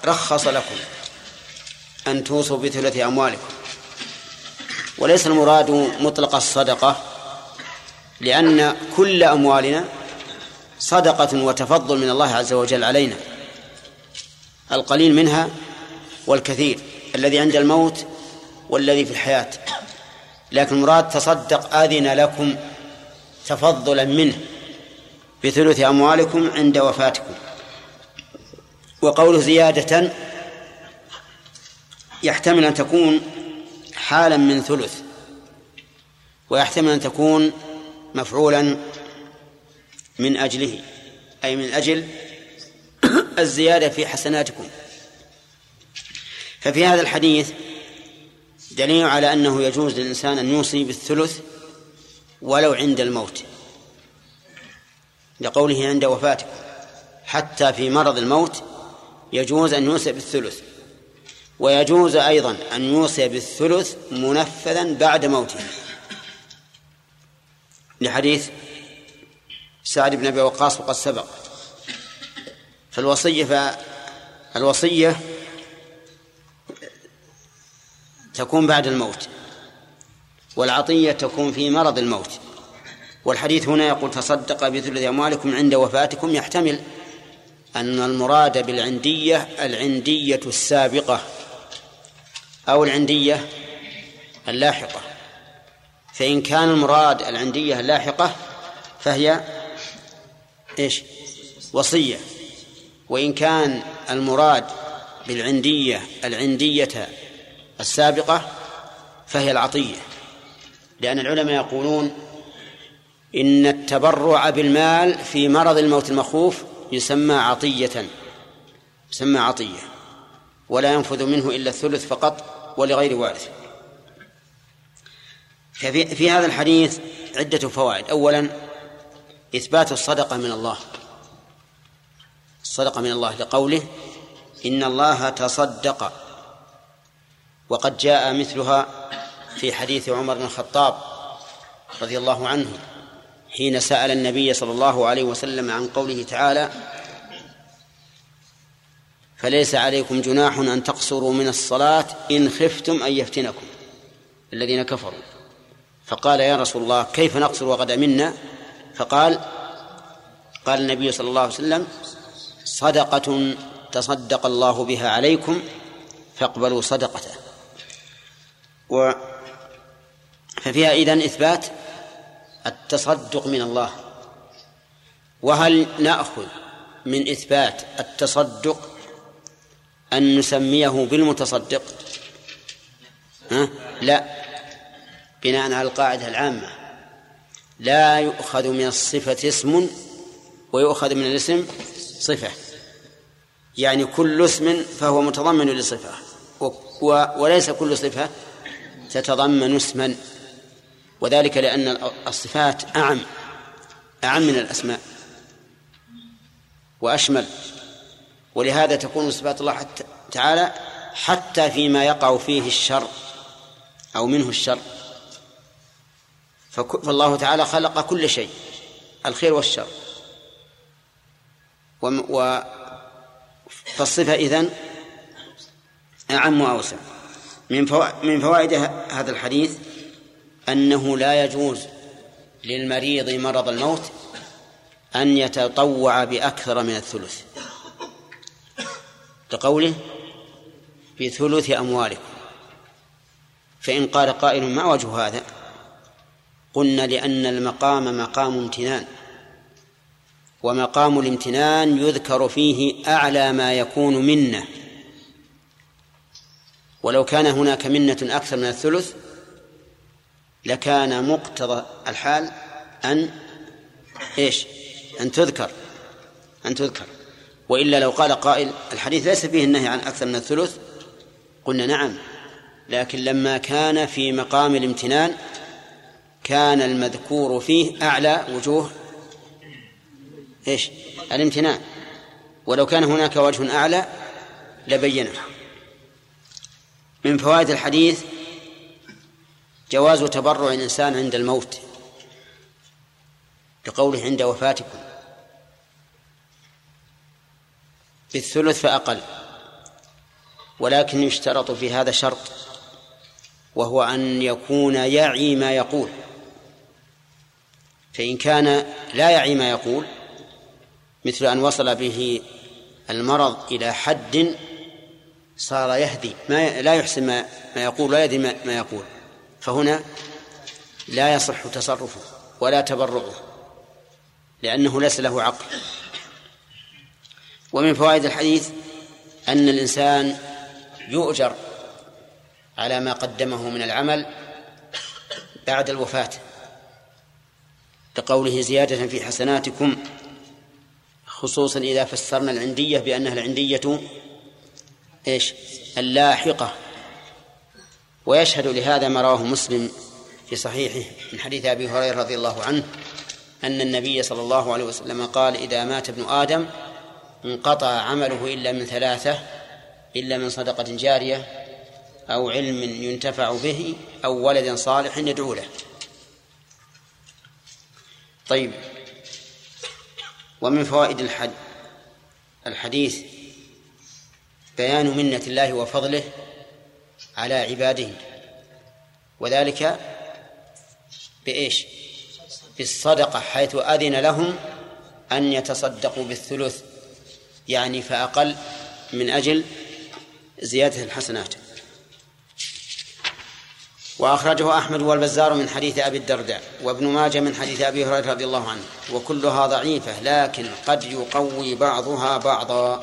رخص لكم أن توصوا بثلث أموالكم. وليس المراد مطلق الصدقة لأن كل أموالنا صدقة وتفضل من الله عز وجل علينا. القليل منها والكثير الذي عند الموت والذي في الحياة. لكن المراد تصدق أذن لكم تفضلا منه بثلث أموالكم عند وفاتكم. وقوله زيادة يحتمل أن تكون حالا من ثلث ويحتمل أن تكون مفعولا من أجله أي من أجل الزيادة في حسناتكم. ففي هذا الحديث دليل على أنه يجوز للإنسان أن يوصي بالثلث ولو عند الموت. لقوله عند وفاتكم حتى في مرض الموت يجوز أن يوصي بالثلث. ويجوز أيضا أن يوصي بالثلث منفذا بعد موته. لحديث سعد بن أبي وقاص وقد سبق. فالوصية فالوصية تكون بعد الموت. والعطية تكون في مرض الموت. والحديث هنا يقول تصدق بثلث أموالكم عند وفاتكم يحتمل أن المراد بالعندية العندية السابقة أو العندية اللاحقة. فإن كان المراد العندية اللاحقة فهي إيش؟ وصية. وإن كان المراد بالعندية العندية السابقة فهي العطية. لأن العلماء يقولون إن التبرع بالمال في مرض الموت المخوف يسمى عطية يسمى عطية ولا ينفذ منه إلا الثلث فقط ولغير وارث. ففي في هذا الحديث عدة فوائد. أولا إثبات الصدقة من الله. الصدقة من الله لقوله إن الله تصدق وقد جاء مثلها في حديث عمر بن الخطاب رضي الله عنه حين سأل النبي صلى الله عليه وسلم عن قوله تعالى فليس عليكم جناح أن تقصروا من الصلاة إن خفتم أن يفتنكم الذين كفروا. فقال يا رسول الله كيف نقصر وقد أمنا فقال قال النبي صلى الله عليه وسلم صدقة تصدق الله بها عليكم فاقبلوا صدقته. و ففيها إذن إثبات التصدق من الله. وهل نأخذ من إثبات التصدق أن نسميه بالمتصدق؟ ها؟ لا. بناء على القاعدة العامة. لا يؤخذ من الصفة اسم ويؤخذ من الاسم صفة. يعني كل اسم فهو متضمن لصفة. وليس كل صفة تتضمن اسما. وذلك لأن الصفات أعم أعم من الأسماء وأشمل. ولهذا تكون صفات الله تعالى حتى فيما يقع فيه الشر أو منه الشر. فالله تعالى خلق كل شيء الخير والشر. و فالصفة إذن أعم وأوسع. من من فوائد هذا الحديث أنه لا يجوز للمريض مرض الموت أن يتطوع بأكثر من الثلث. لقوله بثلث أموالكم. فإن قال قائل ما وجه هذا؟ قلنا لأن المقام مقام امتنان. ومقام الامتنان يذكر فيه أعلى ما يكون منه. ولو كان هناك منة أكثر من الثلث لكان مقتضى الحال أن إيش؟ أن تذكر أن تذكر. وإلا لو قال قائل الحديث ليس فيه النهي عن أكثر من الثلث قلنا نعم. لكن لما كان في مقام الامتنان كان المذكور فيه أعلى وجوه إيش؟ الامتنان. ولو كان هناك وجه أعلى لبينه. من فوائد الحديث جواز تبرع الإنسان عند الموت لقوله عند وفاتكم. بالثلث فأقل ولكن يشترط في هذا شرط وهو أن يكون يعي ما يقول. فإن كان لا يعي ما يقول مثل أن وصل به المرض إلى حد صار يهدي ما لا يحسن ما, يقول لا يدري ما يقول. فهنا لا يصح تصرفه ولا تبرعه لأنه ليس له عقل. ومن فوائد الحديث أن الإنسان يؤجر على ما قدمه من العمل بعد الوفاة لقوله زيادة في حسناتكم خصوصا إذا فسرنا العندية بأنها العندية إيش؟ اللاحقة. ويشهد لهذا ما رواه مسلم في صحيحه من حديث أبي هريرة رضي الله عنه أن النبي صلى الله عليه وسلم قال إذا مات ابن آدم انقطع عمله إلا من ثلاثة إلا من صدقة جارية أو علم ينتفع به أو ولد صالح يدعو له. طيب ومن فوائد الحد الحديث بيان منة الله وفضله على عباده. وذلك بإيش؟ بالصدقة حيث أذن لهم أن يتصدقوا بالثلث يعني فأقل من أجل زيادة الحسنات. وأخرجه أحمد والبزار من حديث أبي الدرداء وابن ماجه من حديث أبي هريرة رضي الله عنه. وكلها ضعيفة لكن قد يقوي بعضها بعضا.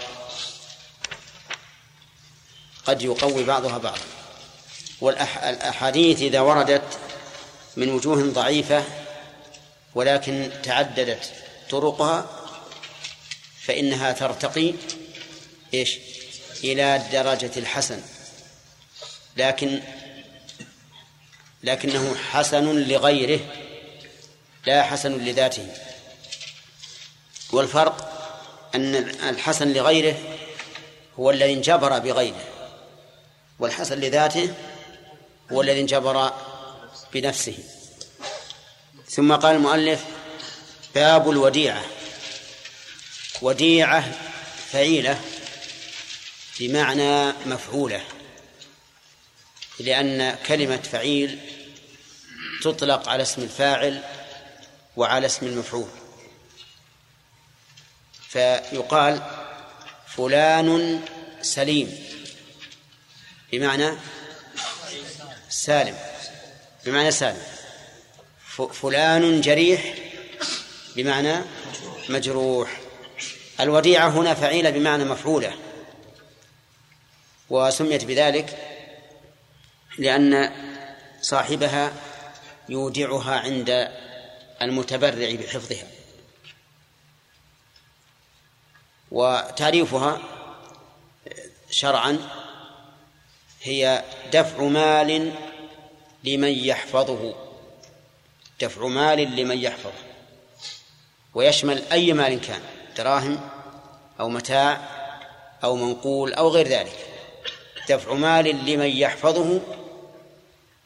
قد يقوي بعضها بعضا. والأحاديث إذا وردت من وجوه ضعيفة ولكن تعددت طرقها فإنها ترتقي إيش؟ إلى درجة الحسن. لكن لكنه حسن لغيره لا حسن لذاته. والفرق أن الحسن لغيره هو الذي انجبر بغيره والحسن لذاته هو الذي انجبر بنفسه. ثم قال المؤلف باب الوديعة. وديعة فعيلة بمعنى مفعولة لأن كلمة فعيل تطلق على اسم الفاعل وعلى اسم المفعول. فيقال فلان سليم بمعنى سالم. بمعنى سالم. فلان جريح بمعنى مجروح. الوديعة هنا فعيلة بمعنى مفعولة. وسميت بذلك لأن صاحبها يودعها عند المتبرع بحفظها. وتعريفها شرعا هي دفع مال لمن يحفظه. دفع مال لمن يحفظه. ويشمل أي مال كان دراهم أو متاع أو منقول أو غير ذلك. دفع مال لمن يحفظه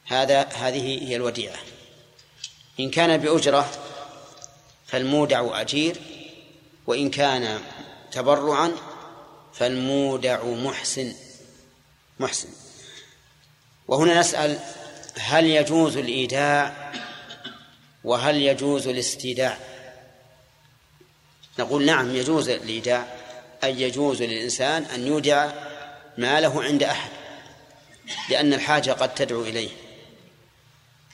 هذا هذه هي الوديعة. إن كان بأجرة فالمودع أجير وإن كان تبرعا فالمودع محسن محسن. وهنا نسأل هل يجوز الإيداع وهل يجوز الاستيداع نقول نعم يجوز الإيداع أي يجوز للإنسان أن يودع ماله عند أحد لأن الحاجة قد تدعو إليه.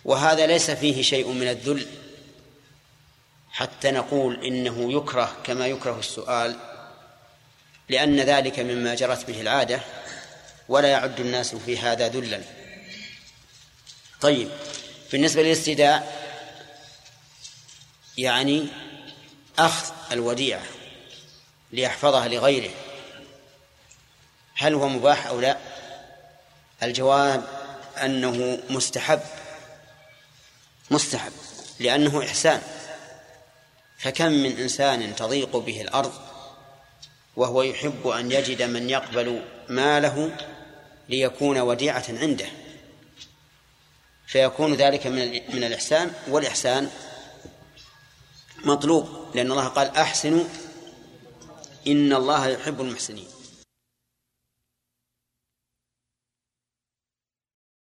وهذا ليس فيه شيء من الذل حتى نقول إنه يكره كما يكره السؤال لأن ذلك مما جرت به العادة ولا يعد الناس في هذا ذلا. طيب بالنسبة للاستداء يعني أخذ الوديعة ليحفظها لغيره هل هو مباح أو لا؟ الجواب أنه مستحب مستحب لأنه إحسان. فكم من إنسان تضيق به الأرض وهو يحب أن يجد من يقبل ماله ليكون وديعة عنده؟ فيكون ذلك من من الإحسان والإحسان مطلوب لأن الله قال أحسنوا إن الله يحب المحسنين.